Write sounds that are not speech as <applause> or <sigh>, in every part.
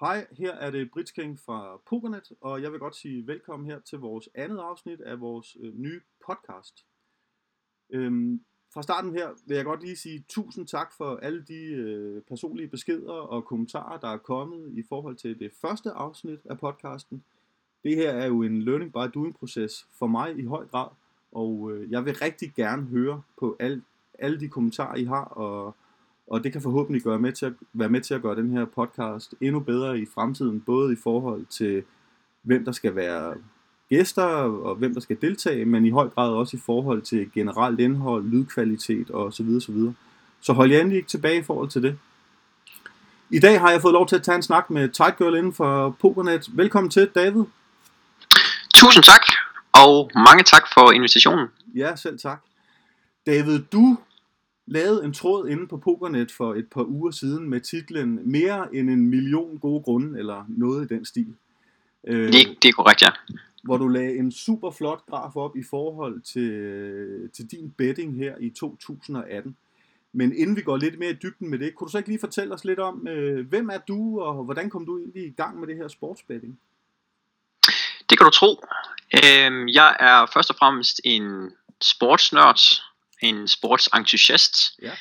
Hej, her er det Brits King fra Pokernet, og jeg vil godt sige velkommen her til vores andet afsnit af vores øh, nye podcast. Øhm, fra starten her vil jeg godt lige sige tusind tak for alle de øh, personlige beskeder og kommentarer, der er kommet i forhold til det første afsnit af podcasten. Det her er jo en learning by doing proces for mig i høj grad, og øh, jeg vil rigtig gerne høre på al, alle de kommentarer, I har, og og det kan forhåbentlig gøre med til at, være med til at gøre den her podcast endnu bedre i fremtiden, både i forhold til, hvem der skal være gæster, og hvem der skal deltage, men i høj grad også i forhold til generelt indhold, lydkvalitet og så videre, så videre. Så hold jer endelig ikke tilbage i forhold til det. I dag har jeg fået lov til at tage en snak med Tight Girl inden for Pokernet. Velkommen til, David. Tusind tak, og mange tak for invitationen. Ja, selv tak. David, du lavede en tråd inde på Pokernet for et par uger siden med titlen Mere end en million gode grunde, eller noget i den stil. Øh, det, det er korrekt, ja. Hvor du lagde en super flot graf op i forhold til, til din betting her i 2018. Men inden vi går lidt mere i dybden med det, kunne du så ikke lige fortælle os lidt om, øh, hvem er du, og hvordan kom du egentlig i gang med det her sportsbetting? Det kan du tro. Øh, jeg er først og fremmest en sportsnørd, en sportsentusiast, ja.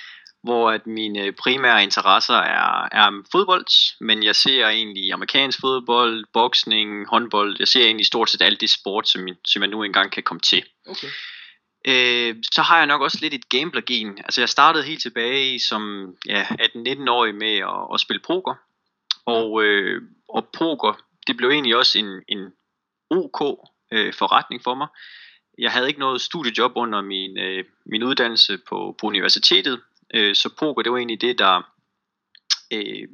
hvor at mine primære interesser er, er fodbold, men jeg ser egentlig amerikansk fodbold, boksning, håndbold, jeg ser egentlig stort set alt det sport, som, som jeg nu engang kan komme til. Okay. Øh, så har jeg nok også lidt et gambler-gen. Altså jeg startede helt tilbage som ja, 18-19-årig med at, at spille poker, og, øh, og poker, det blev egentlig også en, en OK øh, forretning for mig jeg havde ikke noget studiejob under min, øh, min uddannelse på, på universitetet, øh, så poker det var egentlig det, der, øh,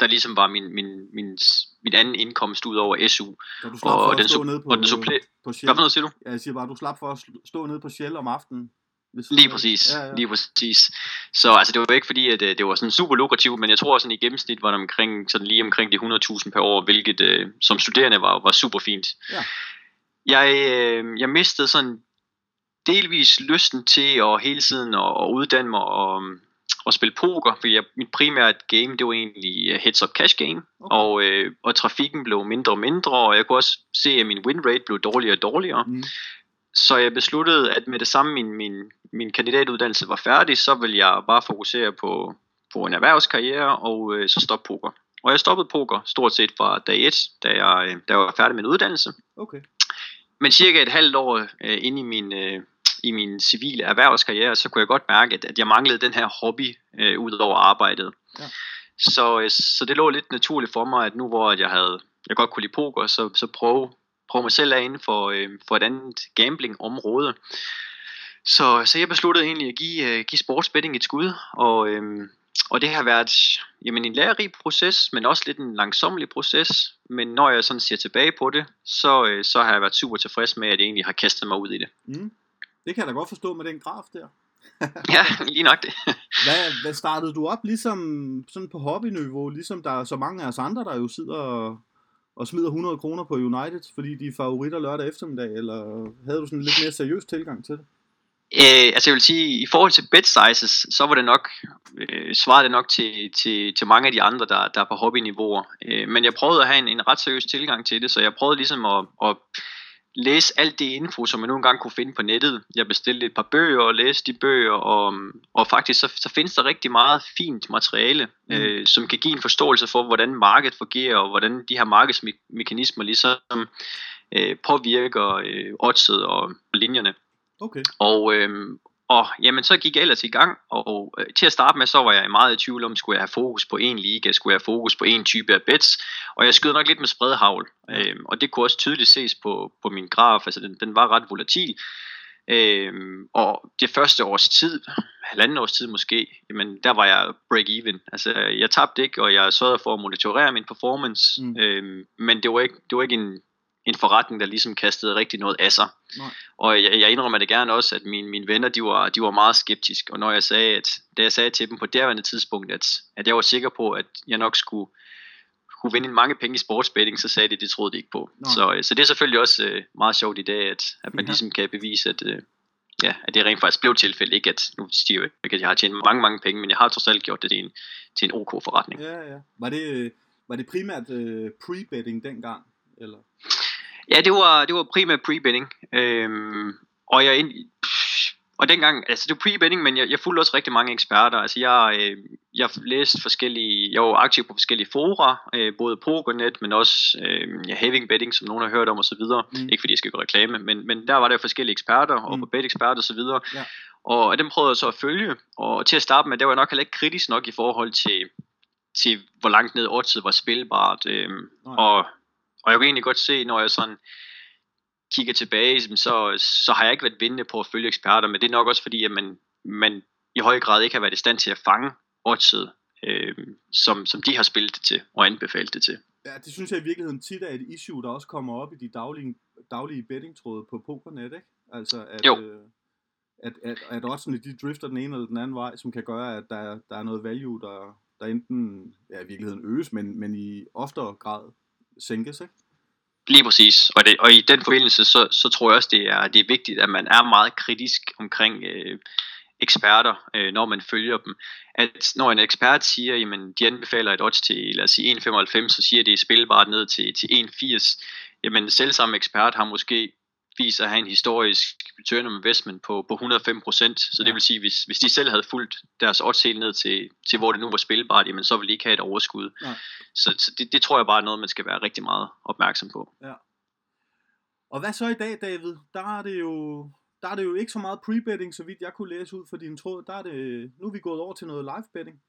der ligesom var min, min, min, min anden indkomst ud over SU. Så du slap og for at den stå nede på, den supplé- på Shell? Hvad for noget siger du? Ja, jeg siger bare, du slap for at stå nede på Shell om aftenen. Lige præcis, ja, ja. lige præcis. Så altså, det var ikke fordi, at det var sådan super lukrativt, men jeg tror sådan i gennemsnit var det omkring, sådan lige omkring de 100.000 per år, hvilket øh, som studerende var, var super fint. Ja jeg, øh, jeg mistede sådan delvis lysten til at hele tiden at, at uddanne mig og, og spille poker, for jeg, mit primære game, det var egentlig øh, heads up cash game, okay. og, øh, og trafikken blev mindre og mindre, og jeg kunne også se, at min win rate blev dårligere og dårligere. Mm. Så jeg besluttede, at med det samme min, min, min kandidatuddannelse var færdig, så ville jeg bare fokusere på, på en erhvervskarriere og øh, så stoppe poker. Og jeg stoppede poker stort set fra dag 1, da jeg, da jeg var færdig med en uddannelse. Okay men cirka et halvt år øh, inde i min, øh, i min civile erhvervskarriere, så kunne jeg godt mærke, at, at jeg manglede den her hobby øh, ud over arbejdet. Ja. Så, øh, så det lå lidt naturligt for mig, at nu hvor jeg havde, jeg godt kunne lide poker, så, så prøve, prøve mig selv af inden for, øh, for et andet gambling-område. Så, så jeg besluttede egentlig at give, øh, give sportsbetting et skud, og, øh, og det har været jamen, en lærerig proces, men også lidt en langsomlig proces. Men når jeg sådan ser tilbage på det, så, øh, så har jeg været super tilfreds med, at jeg egentlig har kastet mig ud i det. Mm. Det kan jeg da godt forstå med den graf der. <laughs> ja, lige nok det. <laughs> hvad, hvad startede du op ligesom sådan på hobbyniveau, ligesom der er så mange af os andre, der jo sidder og, og smider 100 kroner på United, fordi de er favoritter lørdag eftermiddag, eller havde du sådan en lidt mere seriøs tilgang til det? Øh, altså jeg vil sige, i forhold til bet sizes, så var det nok, øh, svarede det nok til, til, til mange af de andre, der, der er på hobbyniveauer. Øh, men jeg prøvede at have en, en ret seriøs tilgang til det, så jeg prøvede ligesom at, at læse alt det info, som jeg nogle gange kunne finde på nettet. Jeg bestilte et par bøger og læste de bøger, og, og faktisk så, så findes der rigtig meget fint materiale, mm. øh, som kan give en forståelse for, hvordan markedet fungerer, og hvordan de her markedsmekanismer ligesom øh, påvirker øh, oddset og linjerne. Okay. Og, øhm, og jamen, så gik jeg ellers i gang, og øh, til at starte med, så var jeg meget i tvivl om, skulle jeg have fokus på en liga, skulle jeg have fokus på en type af bets, og jeg skød nok lidt med spredhavl, øhm, og det kunne også tydeligt ses på, på min graf, altså den, den var ret volatil, øhm, og det første års tid, halvanden års tid måske, jamen der var jeg break-even, altså jeg tabte ikke, og jeg sørgede for at monitorere min performance, mm. øhm, men det var ikke, det var ikke en en forretning, der ligesom kastede rigtig noget af sig. Nej. Og jeg, jeg indrømmer det gerne også, at mine, mine venner, de var, de var meget skeptiske, og når jeg sagde, at, da jeg sagde til dem på derværende tidspunkt, at, at jeg var sikker på, at jeg nok skulle, kunne vinde mange penge i sportsbetting, så sagde de, det troede de ikke på. Så, øh, så det er selvfølgelig også uh, meget sjovt i dag, at, at man ja. ligesom kan bevise, at, uh, ja, at det rent faktisk blev tilfælde. Ikke at, nu siger jeg ikke, at jeg har tjent mange, mange penge, men jeg har trods alt gjort det til en, til en OK forretning. Ja, ja. Var det, Var det primært øh, pre-betting dengang? Eller? Ja, det var, det var primært pre-betting. Øhm, og jeg ind, og dengang, altså det var pre-betting, men jeg, jeg fulgte også rigtig mange eksperter. Altså jeg, øh, jeg læste forskellige, jeg var aktiv på forskellige fora, øh, både PokerNet, men også øh, ja, Having Betting, som nogen har hørt om osv. Mm. Ikke fordi jeg skal gøre reklame, men, men der var der forskellige eksperter, og mm. på bet eksperter osv. Ja. Og dem prøvede jeg så at følge, og til at starte med, der var jeg nok heller ikke kritisk nok i forhold til, til hvor langt ned oddset var spilbart. Øh, og, og jeg kan egentlig godt se, når jeg sådan kigger tilbage, så, så har jeg ikke været vindende på at følge eksperter, men det er nok også fordi, at man, man i høj grad ikke har været i stand til at fange oddset, øh, som, som de har spillet det til og anbefalet det til. Ja, det synes jeg i virkeligheden tit er et issue, der også kommer op i de daglige, daglige bettingtråde på Pokernet, ikke? Altså at, jo. Øh, at, at, at oddsene de drifter den ene eller den anden vej, som kan gøre, at der, der er noget value, der, der enten ja, i virkeligheden øges, men, men i oftere grad sænkes, ikke? Lige præcis, og, det, og i den forbindelse, så, så tror jeg også, det er, det er vigtigt, at man er meget kritisk omkring øh, eksperter, øh, når man følger dem. At når en ekspert siger, jamen de anbefaler et odds til, lad os sige 1,95, så siger de spilbart ned til, til 1,80. Jamen selv samme ekspert har måske vist at have en historisk return on investment på, på 105%, så ja. det vil sige, hvis, hvis de selv havde fulgt deres odds helt ned til, til hvor det nu var spilbart, jamen så ville de ikke have et overskud. Ja. Så, så det, det tror jeg bare er noget, man skal være rigtig meget opmærksom på. Ja. Og hvad så i dag, David? Der er det jo, der er det jo ikke så meget pre-betting, så vidt jeg kunne læse ud fra din tråd. Der er det, nu er vi gået over til noget live-betting.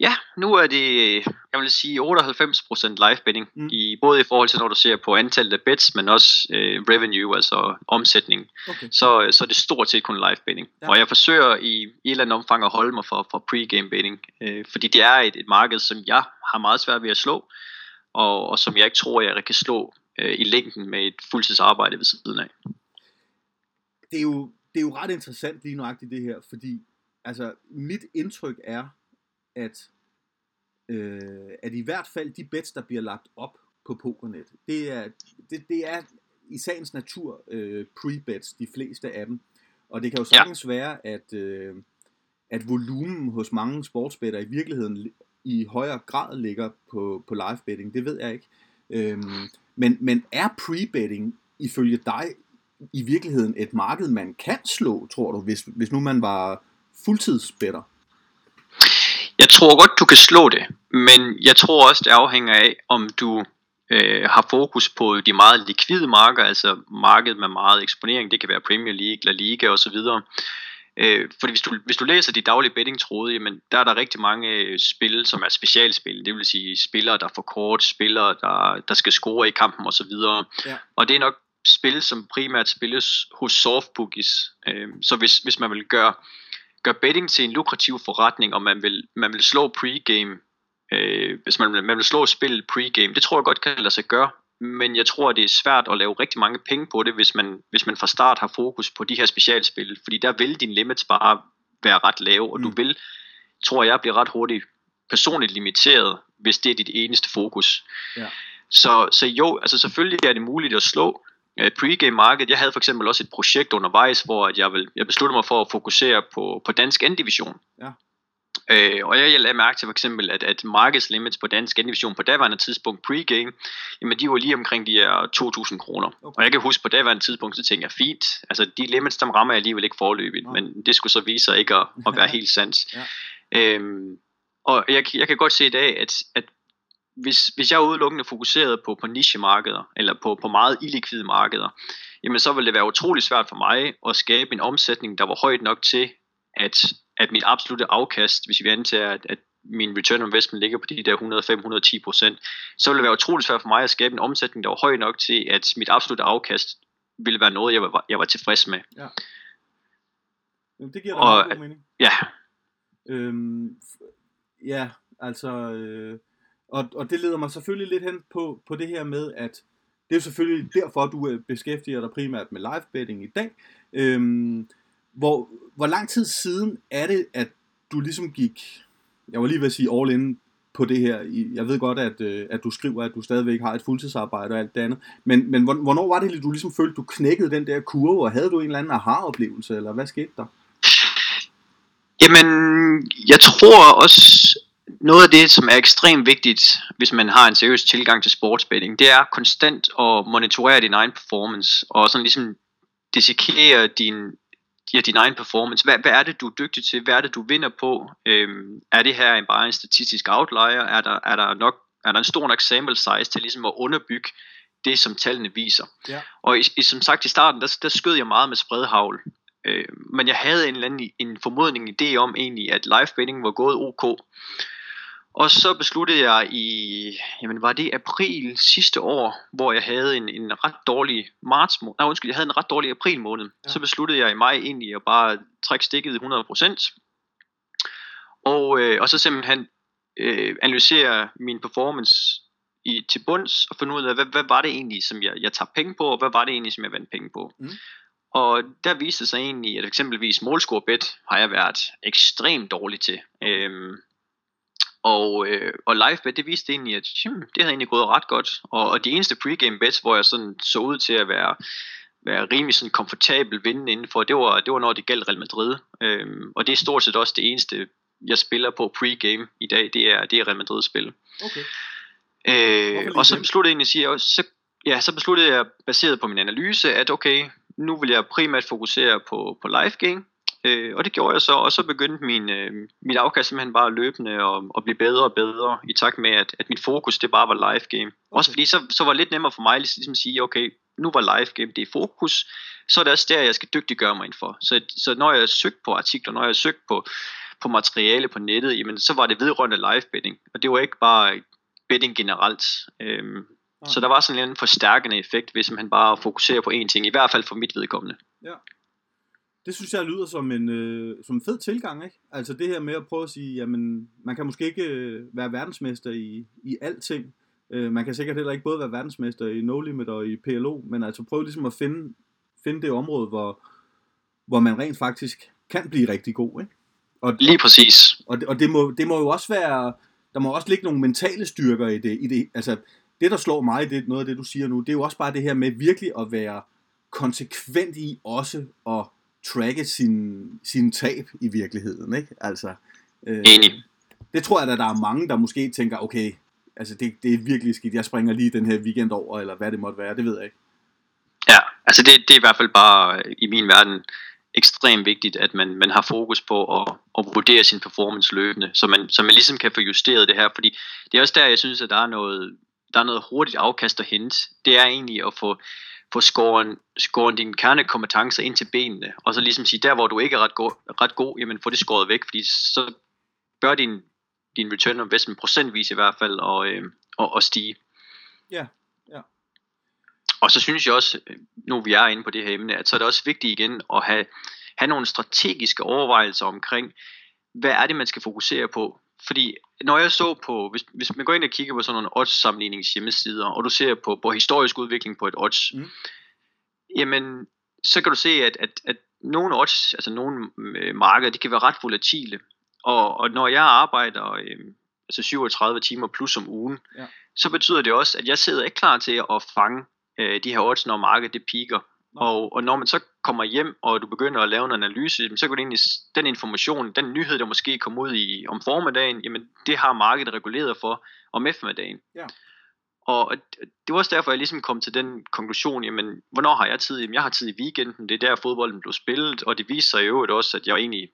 Ja, nu er det, jeg vil sige, 98% live betting, mm. i, både i forhold til, når du ser på antallet af bets, men også øh, revenue, altså omsætning. Okay. Så, så er det stort set kun live betting. Ja. Og jeg forsøger i, i et eller andet omfang at holde mig for, for pre-game betting, øh, fordi det er et, et marked, som jeg har meget svært ved at slå, og, og som jeg ikke tror, jeg kan slå øh, i længden med et fuldtidsarbejde ved siden af. Det er jo, det er jo ret interessant lige nøjagtigt det her, fordi altså, mit indtryk er, at, øh, at i hvert fald de bets, der bliver lagt op på Pokernet, det er, det, det er i sagens natur øh, pre-bets, de fleste af dem. Og det kan jo sagtens ja. være, at, øh, at volumen hos mange sportsbetter i virkeligheden i højere grad ligger på, på live betting. Det ved jeg ikke. Øhm, men, men er pre-betting ifølge dig i virkeligheden et marked, man kan slå, tror du, hvis, hvis nu man var fuldtidsbetter? Jeg tror godt, du kan slå det, men jeg tror også, det afhænger af, om du øh, har fokus på de meget likvide marker, altså markedet med meget eksponering, det kan være Premier League, La Liga osv. Øh, fordi hvis du, hvis du læser de daglige bettingtråde, jamen der er der rigtig mange øh, spil, som er specialspil, det vil sige spillere, der får kort, spillere, der, der skal score i kampen osv. Ja. Og det er nok spil, som primært spilles hos softbookies. Øh, så hvis, hvis man vil gøre gør betting til en lukrativ forretning, og man vil, man vil slå pregame, øh, hvis man, man vil slå spillet pregame, det tror jeg godt kan lade sig gøre, men jeg tror, det er svært at lave rigtig mange penge på det, hvis man, hvis man fra start har fokus på de her specialspil, fordi der vil din limits bare være ret lave, og mm. du vil, tror jeg, blive ret hurtigt personligt limiteret, hvis det er dit eneste fokus. Ja. Så, så jo, altså selvfølgelig er det muligt at slå, pregame marked. Jeg havde for eksempel også et projekt undervejs, hvor at jeg, vil, jeg besluttede mig for at fokusere på, på dansk division. Ja. Øh, og jeg, jeg lagde mærke til for eksempel, at, at markedslimits på dansk division på daværende tidspunkt pregame, jamen de var lige omkring de her 2.000 kroner. Okay. Og jeg kan huske på daværende tidspunkt, så tænkte jeg, fint, altså de limits, dem rammer jeg alligevel ikke forløbigt, okay. men det skulle så vise sig ikke at, at være <laughs> helt sandt. ja. øhm, og jeg, jeg kan godt se i dag, at, at hvis, hvis jeg udelukkende fokuseret på, på nichemarkeder, eller på, på meget illikvide markeder, jamen så vil det være utrolig svært for mig at skabe en omsætning, der var højt nok til, at, at mit absolute afkast, hvis vi antager, at, at min return on investment ligger på de der 105-110 procent, så vil det være utrolig svært for mig at skabe en omsætning, der var høj nok til, at mit absolute afkast ville være noget, jeg var, jeg var tilfreds med. Ja. Jamen, det giver da og, god mening. Ja. Øhm, ja, altså... Øh og, og det leder mig selvfølgelig lidt hen på, på det her med, at det er selvfølgelig derfor, du øh, beskæftiger dig primært med live betting i dag. Øhm, hvor, hvor lang tid siden er det, at du ligesom gik, jeg var lige ved at sige all in på det her. Jeg ved godt, at, øh, at du skriver, at du stadigvæk har et fuldtidsarbejde og alt det andet. Men, men hvornår var det, at du ligesom følte, du knækkede den der kurve, og havde du en eller anden aha-oplevelse, eller hvad skete der? Jamen, jeg tror også, noget af det, som er ekstremt vigtigt, hvis man har en seriøs tilgang til sportsbetting, det er konstant at monitorere din egen performance, og sådan ligesom dissekere din, ja, din egen performance. Hvad, hvad er det, du er dygtig til? Hvad er det, du vinder på? Øhm, er det her en, bare en statistisk outlier? Er der, er der nok er der en stor nok sample size til ligesom at underbygge det, som tallene viser. Ja. Og i, i, som sagt i starten, der, der skød jeg meget med spredhavl. Øh, men jeg havde en eller anden en formodning idé om egentlig, at live betting var gået ok. Og så besluttede jeg i, jamen var det april sidste år, hvor jeg havde en, en ret dårlig marts måned, nej undskyld, jeg havde en ret dårlig april måned. Ja. Så besluttede jeg i maj egentlig at bare trække stikket 100%. Og, øh, og så simpelthen øh, analysere min performance i, til bunds og finde ud af, hvad, hvad var det egentlig, som jeg, jeg tager penge på, og hvad var det egentlig, som jeg vandt penge på. Mm. Og der viste sig egentlig, at eksempelvis målscorebet har jeg været ekstremt dårlig til. Øhm, og, øh, og livebet, det viste egentlig, at hmm, det havde egentlig gået ret godt. Og, og de eneste pregame bets, hvor jeg sådan så ud til at være, være rimelig sådan komfortabel vindende indenfor, det var, det var når det galt Real Madrid. Øhm, og det er stort set også det eneste, jeg spiller på pregame i dag, det er, det er Real Madrid-spil. Okay. Øh, og så besluttede jeg egentlig at sige, så, ja, så besluttede jeg, baseret på min analyse, at okay, nu vil jeg primært fokusere på, på live game, øh, og det gjorde jeg så, og så begyndte min, øh, mit afkast simpelthen bare løbende og, og blive bedre og bedre, i takt med, at, at mit fokus det bare var live game. Okay. Også fordi så, så var det lidt nemmere for mig ligesom at sige, okay, nu var live game det er fokus, så er det også der, jeg skal dygtiggøre mig for. Så, så når jeg søgte på artikler, når jeg søgte på, på materiale på nettet, jamen så var det vedrørende live betting, og det var ikke bare betting generelt. Øhm, ja. Så der var sådan en forstærkende effekt, hvis man bare fokuserer på én ting, i hvert fald for mit vedkommende. Ja. Det synes jeg lyder som en, øh, som en fed tilgang, ikke? Altså det her med at prøve at sige, jamen man kan måske ikke øh, være verdensmester i, i alting. Øh, man kan sikkert heller ikke både være verdensmester i No Limit og i PLO, men altså prøve ligesom at finde, finde det område, hvor, hvor man rent faktisk kan blive rigtig god, ikke? Og, Lige præcis. Og, og det, må, det må jo også være, der må også ligge nogle mentale styrker i det. I det altså, det der slår mig, det noget af det du siger nu, det er jo også bare det her med virkelig at være konsekvent i også at tracke sin, sin tab i virkeligheden, ikke? Altså, øh, Enig. Det tror jeg, at der er mange, der måske tænker, okay, altså det, det er virkelig skidt, jeg springer lige den her weekend over, eller hvad det måtte være, det ved jeg ikke. Ja, altså det, det er i hvert fald bare i min verden ekstremt vigtigt, at man, man har fokus på at, at vurdere sin performance løbende, så man, så man ligesom kan få justeret det her, fordi det er også der, jeg synes, at der er noget, der er noget hurtigt afkast at hente. Det er egentlig at få, få skåren, skåren dine kernekompetencer ind til benene, og så ligesom sige, der hvor du ikke er ret god, ret god jamen få det skåret væk, fordi så bør din, din return on investment procentvis i hvert fald og, øh, og, og stige. Ja, ja. Og så synes jeg også, nu vi er inde på det her emne, at så er det også vigtigt igen at have, have nogle strategiske overvejelser omkring, hvad er det, man skal fokusere på. Fordi når jeg så på, hvis, hvis man går ind og kigger på sådan nogle odds sammenlignings hjemmesider, og du ser på, på historisk udvikling på et odds, mm. jamen så kan du se, at, at, at nogle odds, altså nogle øh, markeder, de kan være ret volatile. Og, og når jeg arbejder øh, altså 37 timer plus om ugen, ja. så betyder det også, at jeg sidder ikke klar til at fange øh, de her odds, når markedet det piker. Og, og når man så kommer hjem, og du begynder at lave en analyse, så kan du egentlig, den information, den nyhed, der måske kommer ud i om formiddagen, jamen det har markedet reguleret for om eftermiddagen. Ja. Og det var også derfor, jeg ligesom kom til den konklusion, jamen, hvornår har jeg tid? Jamen, jeg har tid i weekenden, det er der fodbolden blev spillet, og det viser sig jo også, at jeg egentlig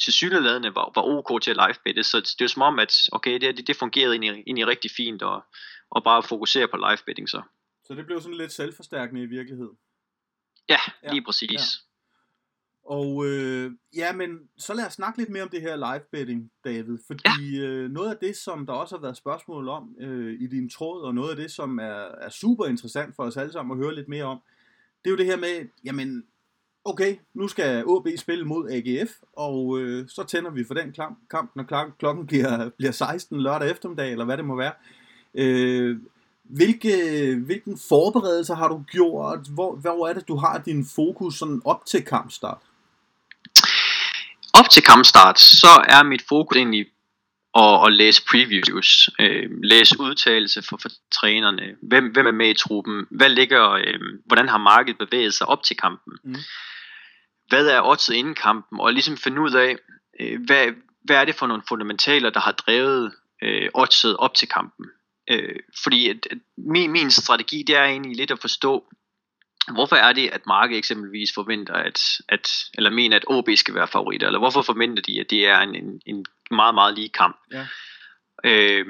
til syneladende var, var ok til at livebette, så det er som om, at okay, det, det fungerede egentlig, egentlig rigtig fint, og, og bare fokusere på livebetting så. Så det blev sådan lidt selvforstærkende i virkeligheden. Ja, lige præcis. Ja. Og øh, ja, men så lad os snakke lidt mere om det her live betting, David. Fordi ja. øh, noget af det, som der også har været spørgsmål om øh, i din tråd, og noget af det, som er, er super interessant for os alle sammen at høre lidt mere om, det er jo det her med, jamen, okay, nu skal AB spille mod AGF, og øh, så tænder vi for den kamp, når klokken bliver, bliver 16 lørdag eftermiddag, eller hvad det må være. Øh, hvilke, hvilken forberedelser har du gjort? Hvor, hvor er det, du har din fokus sådan op til kampstart? Op til kampstart, så er mit fokus egentlig at, at læse previews, øh, læse udtalelse for, for trænerne, hvem, hvem er med i truppen, hvad ligger, øh, hvordan har markedet bevæget sig op til kampen, mm. hvad er oddset inden kampen, og ligesom finde ud af, øh, hvad, hvad er det for nogle fundamentaler, der har drevet øh, oddset op til kampen. Øh, fordi at, at min, min strategi, det er egentlig lidt at forstå, hvorfor er det, at markedet eksempelvis forventer, at, at eller mener, at OB skal være favoritter, eller hvorfor forventer de, at det er en, en, en meget, meget lige kamp. Ja. Øh,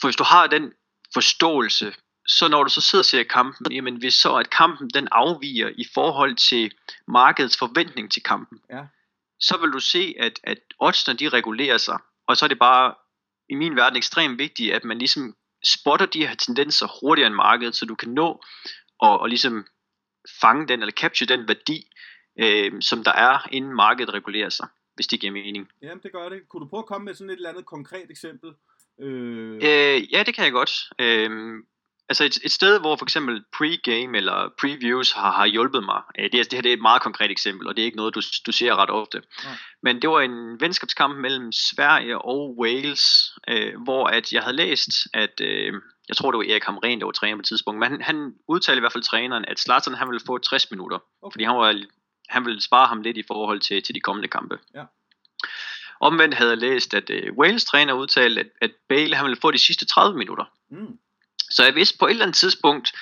for hvis du har den forståelse, så når du så sidder og ser kampen, jamen hvis så at kampen den afviger i forhold til markedets forventning til kampen, ja. så vil du se, at, at oddsene de regulerer sig, og så er det bare i min verden ekstremt vigtigt, at man ligesom spotter de her tendenser hurtigere end markedet, så du kan nå og, og ligesom fange den, eller capture den værdi, øh, som der er, inden markedet regulerer sig, hvis det giver mening. Jamen, det gør det. Kunne du prøve at komme med sådan et eller andet konkret eksempel? Øh... Øh, ja, det kan jeg godt. Øh, altså et, et sted, hvor for eksempel pre-game eller previews har, har hjulpet mig, øh, det, er, det her det er et meget konkret eksempel, og det er ikke noget, du, du ser ret ofte. Ja. Men det var en venskabskamp mellem Sverige og Wales, øh, hvor at jeg havde læst, at øh, jeg tror det var Erik Hamren, der var træner på et tidspunkt, men han, han udtalte i hvert fald træneren, at Zlatan han ville få 60 minutter, okay. fordi han, var, han ville spare ham lidt i forhold til, til de kommende kampe. Ja. Omvendt havde jeg læst, at uh, Wales træner udtalte, at, at Bale han ville få de sidste 30 minutter. Mm. Så jeg vidste på et eller andet tidspunkt,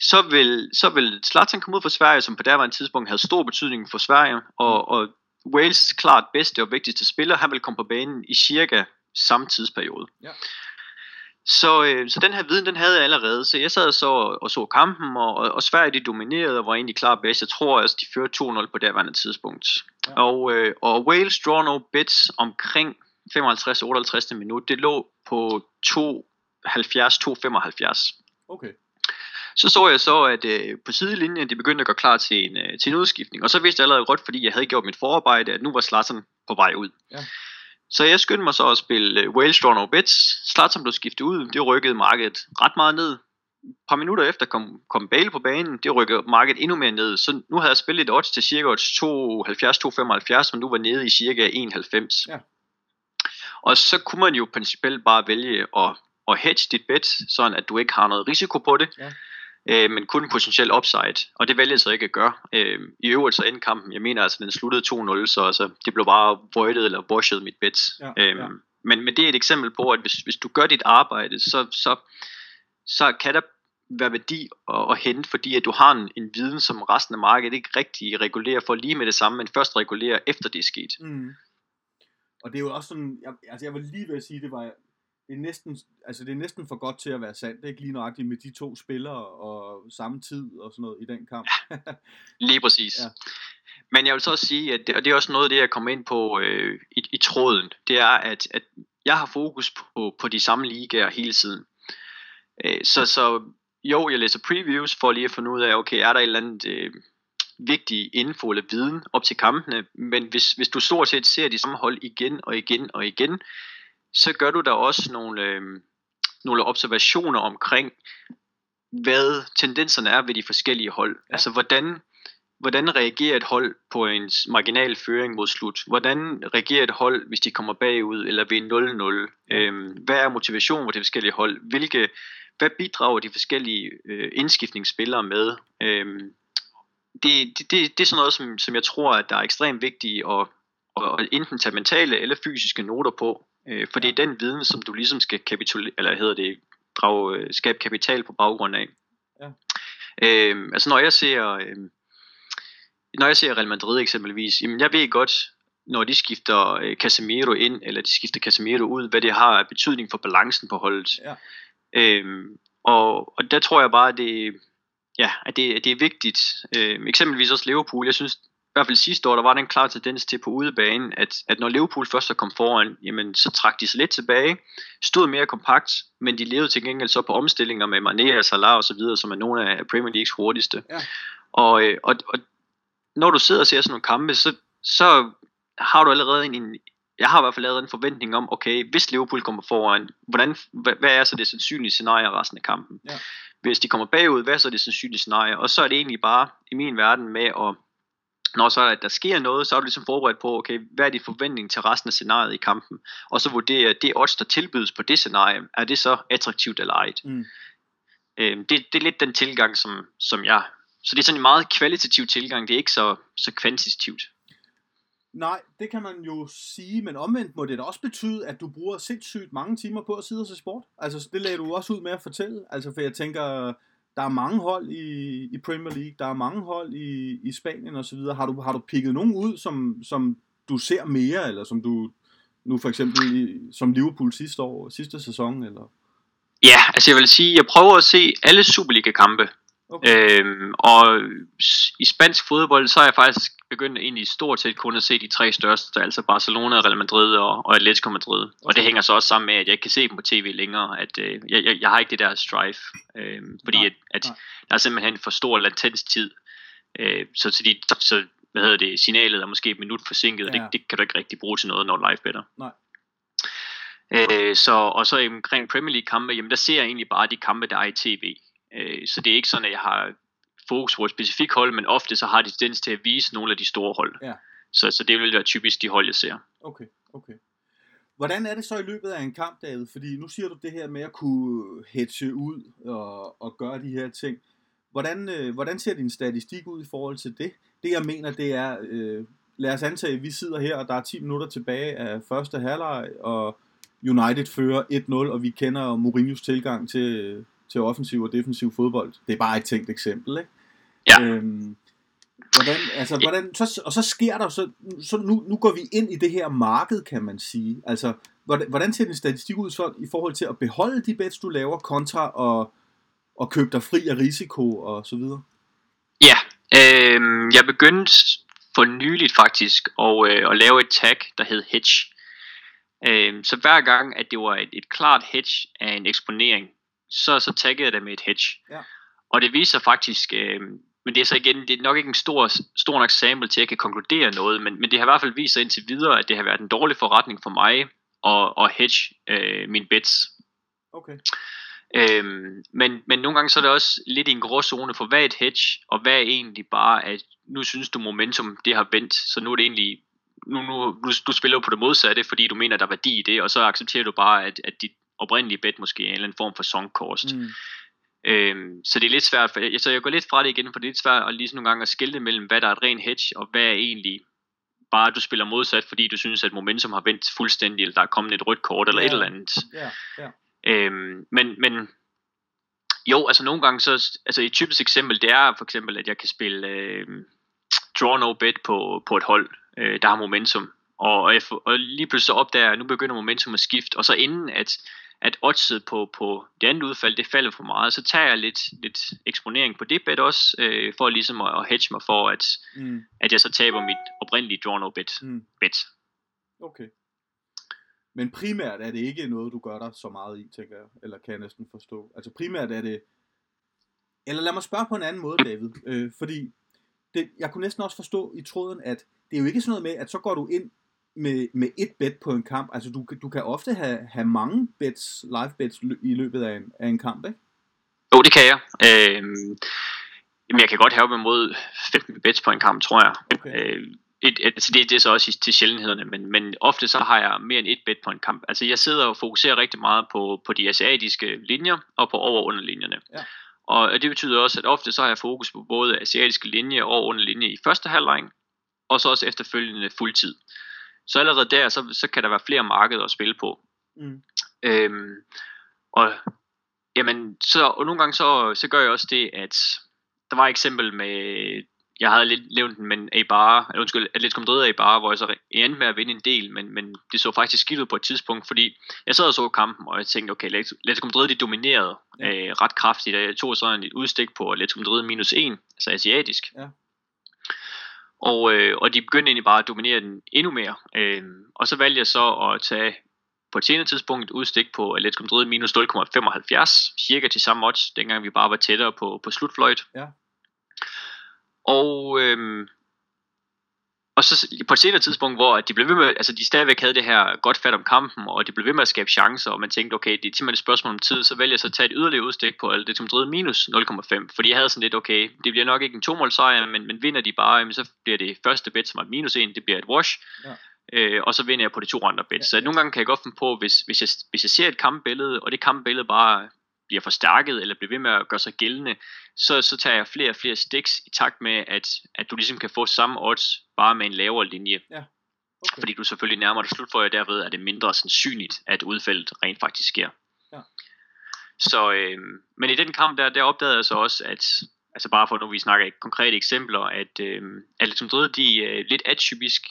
så vil, så vil Zlatan komme ud fra Sverige, som på derværende tidspunkt havde stor betydning for Sverige, og, mm. og Wales klart bedste og vigtigste spiller, han vil komme på banen i cirka samme tidsperiode. Ja. Så, øh, så den her viden, den havde jeg allerede. Så jeg sad så og, og så kampen, og, og, og Sverige de dominerede og var egentlig klar bedst. Jeg tror også, de førte 2-0 på derværende tidspunkt. Ja. Og, øh, og Wales draw no bits omkring 55-58 minut. Det lå på 2-70-2-75. Okay. Så så jeg så, at øh, på sidelinjen, de begyndte at gå klar til en, øh, til en udskiftning. Og så vidste jeg allerede godt, fordi jeg havde gjort mit forarbejde, at nu var Slatsen på vej ud. Ja. Så jeg skyndte mig så at spille uh, Wales Draw No Bets. Slatsen blev skiftet ud, det rykkede markedet ret meget ned. Et par minutter efter kom, kom Bale på banen, det rykkede markedet endnu mere ned. Så nu havde jeg spillet et odds til cirka 2,70-2,75, men nu var nede i cirka 1,90. Ja. Og så kunne man jo principielt bare vælge at, at hedge dit bet, sådan at du ikke har noget risiko på det. Ja øh, men kun potentiel upside, og det vælger jeg så ikke at gøre. Øh, I øvrigt så endte kampen, jeg mener altså, den sluttede 2-0, så altså, det blev bare voided eller washed mit bet. Ja, øh, ja. Men, men det er et eksempel på, at hvis, hvis du gør dit arbejde, så, så, så kan der være værdi at, at hente, fordi at du har en, en viden, som resten af markedet ikke rigtig regulerer for lige med det samme, men først regulerer efter det er sket. Mm. Og det er jo også sådan, jeg, altså jeg vil lige ved at sige, det var det er næsten, altså det er næsten for godt til at være sandt. Det er ikke lige nøjagtigt med de to spillere og samme tid og sådan noget i den kamp. lige præcis. <laughs> Ja. Men jeg vil så også sige, at det, og det er også noget af det, jeg kommer ind på øh, i, i tråden, det er, at, at jeg har fokus på, på de samme ligaer hele tiden. Øh, så, så jo, jeg læser previews for lige at finde ud af, okay, er der et eller andet øh, vigtig info eller viden op til kampene, men hvis, hvis du stort set ser de samme hold igen og igen og igen, så gør du der også nogle, øh, nogle observationer omkring, hvad tendenserne er ved de forskellige hold. Ja. Altså hvordan, hvordan reagerer et hold på en marginal føring mod slut? Hvordan reagerer et hold, hvis de kommer bagud eller ved 0-0? Øhm, hvad er motivationen for de forskellige hold? Hvilke, hvad bidrager de forskellige øh, indskiftningsspillere med? Øhm, det, det, det, det er sådan noget, som, som jeg tror, at der er ekstremt vigtigt at, at enten tage mentale eller fysiske noter på, Øh, for det er den viden, som du ligesom skal kapitulere, eller hedder det, drage, øh, skabe kapital på baggrund af. Ja. Øh, altså når jeg ser, øh, når jeg ser Real Madrid eksempelvis, jamen jeg ved godt, når de skifter øh, Casemiro ind, eller de skifter Casemiro ud, hvad det har af betydning for balancen på holdet. Ja. Øh, og, og der tror jeg bare, at det, ja, at det, at det er vigtigt. Øh, eksempelvis også Liverpool, jeg synes, i hvert fald sidste år, der var den klar tendens til på udebanen, at, at når Liverpool først så kom foran, jamen så trak de sig lidt tilbage, stod mere kompakt, men de levede til gengæld så på omstillinger med Mané og Salah og så videre, som er nogle af Premier Leagues hurtigste. Ja. Og, øh, og, og når du sidder og ser sådan nogle kampe, så, så har du allerede en, en jeg har i hvert fald lavet en forventning om, okay, hvis Liverpool kommer foran, hvordan, hvad, hvad er så det sandsynlige scenarie resten af kampen? Ja. Hvis de kommer bagud, hvad er så det sandsynlige scenarie? Og så er det egentlig bare i min verden med at når så at der sker noget, så er du ligesom forberedt på, okay, hvad er de forventning til resten af scenariet i kampen, og så vurdere, det odds, der tilbydes på det scenarie, er det så attraktivt eller ej. Mm. Øhm, det, det er lidt den tilgang, som, som jeg... Så det er sådan en meget kvalitativ tilgang, det er ikke så, så kvantitativt. Nej, det kan man jo sige, men omvendt må det da også betyde, at du bruger sindssygt mange timer på at sidde og se sport. Altså, det lagde du også ud med at fortælle. Altså, for jeg tænker, der er mange hold i, i Premier League, der er mange hold i, i Spanien osv. Har du, har du pikket nogen ud, som, som du ser mere, eller som du nu for eksempel i, som Liverpool sidste år, sidste sæson, eller? Ja, altså jeg vil sige, jeg prøver at se alle Superliga-kampe. Okay. Øhm, og i spansk fodbold, så er jeg faktisk begyndt egentlig stort set kun at se de tre største, altså Barcelona, Real Madrid og, og Atletico Madrid. Okay. Og det hænger så også sammen med, at jeg ikke kan se dem på tv længere, at øh, jeg, jeg, jeg har ikke det der strife, øh, fordi nej, at, at nej. der er simpelthen for stor latenstid. Øh, så, så, de, så hvad hedder det, signalet er måske et minut forsinket, ja. og det, det kan du ikke rigtig bruge til noget, når live better. Nej. Øh, så, og så omkring Premier League kampe, jamen der ser jeg egentlig bare de kampe, der er i tv. Øh, så det er ikke sådan, at jeg har fokus på et specifikt hold, men ofte så har de tendens til at vise nogle af de store hold. Ja. Så, så det vil være typisk de hold, jeg ser. Okay, okay. Hvordan er det så i løbet af en kamp, David? Fordi nu siger du det her med at kunne hedge ud og, og gøre de her ting. Hvordan, øh, hvordan ser din statistik ud i forhold til det? Det jeg mener, det er, øh, lad os antage, at vi sidder her, og der er 10 minutter tilbage af første halvleg, og United fører 1-0, og vi kender Mourinhos tilgang til, til offensiv og defensiv fodbold. Det er bare et tænkt eksempel, ikke? Ja. Øhm, hvordan, altså, hvordan, så, og så sker der, så, så nu, nu går vi ind i det her marked, kan man sige. Altså, hvordan, hvordan ser din statistik ud så, i forhold til at beholde de bets, du laver, kontra og, og købe dig fri af risiko og så videre? Ja, øh, jeg begyndte for nyligt faktisk at, øh, at lave et tag, der hed hedge. Øh, så hver gang, at det var et, et klart hedge af en eksponering, så, så taggede jeg det med et hedge. Ja. Og det viser faktisk, øh, men det er så igen, det er nok ikke en stor, stor nok sample til, at jeg kan konkludere noget, men, men det har i hvert fald vist sig indtil videre, at det har været en dårlig forretning for mig at, at hedge øh, mine bets. Okay. Øhm, men, men nogle gange så er det også lidt i en gråzone for, hvad er et hedge, og hvad er egentlig bare, at nu synes du momentum, det har vendt, så nu er det egentlig, nu, nu du, du spiller på det modsatte, fordi du mener, der er værdi i det, og så accepterer du bare, at, at dit oprindelige bet måske en eller anden form for sunk cost. Mm. Øhm, så det er lidt svært, for, jeg, så jeg går lidt fra det igen, for det er lidt svært at lige nogle gange at skille mellem, hvad der er et rent hedge, og hvad er egentlig bare, at du spiller modsat, fordi du synes, at momentum har vendt fuldstændig, eller der er kommet et rødt kort, eller yeah. et eller andet. Yeah. Yeah. Øhm, men, men jo, altså nogle gange så, altså et typisk eksempel, det er for eksempel, at jeg kan spille øh, draw no bet på, på et hold, øh, der har momentum, og, og, jeg, og lige pludselig så opdager jeg, at nu begynder momentum at skifte, og så inden at at oddset på, på det andet udfald, det falder for meget, så tager jeg lidt, lidt eksponering på det bet også, øh, for ligesom at, at hedge mig for, at, mm. at jeg så taber mit oprindelige draw no bet. Mm. bet. Okay. Men primært er det ikke noget, du gør dig så meget i, tænker jeg, eller kan jeg næsten forstå. Altså primært er det, eller lad mig spørge på en anden måde, David, øh, fordi det, jeg kunne næsten også forstå i tråden, at det er jo ikke sådan noget med, at så går du ind med, med et bet på en kamp. Altså, du, du kan ofte have, have mange bets, live bets i løbet af en, af en kamp, ikke? Jo, det kan jeg. Øhm, jamen, jeg kan godt have op imod 15 bets på en kamp, tror jeg. Okay. Øh, et, altså det, det er så også til sjældenhederne, men, men ofte så har jeg mere end et bet på en kamp. Altså jeg sidder og fokuserer rigtig meget på, på de asiatiske linjer og på over- og underlinjerne. Ja. Og det betyder også, at ofte så har jeg fokus på både asiatiske linjer og underlinje i første halvleg, og så også efterfølgende fuldtid. Så allerede der, så, så kan der være flere markeder at spille på. Mm. Øhm, og jamen, så, og nogle gange så, så gør jeg også det, at der var et eksempel med, jeg havde lidt nævnt den, men Eibar, eller undskyld, Atletico Madrid Eibar, hvor jeg så endte med at vinde en del, men, men det så faktisk skidt ud på et tidspunkt, fordi jeg sad og så kampen, og jeg tænkte, okay, Atletico Madrid, de dominerede ja. øh, ret kraftigt, og jeg tog sådan et udstik på Atletico Madrid minus 1, altså asiatisk. Ja. Og, øh, og de begyndte egentlig bare at dominere den endnu mere. Øh, og så valgte jeg så at tage på et senere tidspunkt et udstik på Atletico Madrid minus 0,75, cirka til samme odds, dengang vi bare var tættere på, på slutfløjt. Ja. Og, øhm, og så på et senere tidspunkt, hvor de blev ved med, altså de stadigvæk havde det her godt fat om kampen, og de blev ved med at skabe chancer, og man tænkte, okay, det er simpelthen et spørgsmål om tid, så vælger jeg så at tage et yderligere udstik på Atletico Madrid minus 0,5, fordi jeg havde sådan lidt, okay, det bliver nok ikke en to sejr, men, men vinder de bare, jamen, så bliver det første bet, som er minus 1, det bliver et wash, ja. øh, og så vinder jeg på de to andre bets. Ja, ja. Så nogle gange kan jeg godt finde på, hvis, hvis, jeg, hvis jeg ser et kampbillede, og det kampbillede bare bliver forstærket, eller bliver ved med at gøre sig gældende, så, så tager jeg flere og flere sticks i takt med, at, at du ligesom kan få samme odds, bare med en lavere linje. Ja. Okay. Fordi du selvfølgelig nærmer dig slut for, og derved er det mindre sandsynligt, at udfaldet rent faktisk sker. Ja. Så, øh, men i den kamp der, der opdagede jeg så også, at altså bare for nu vi snakker konkrete eksempler, at øh, Atletico Madrid de øh, lidt atypisk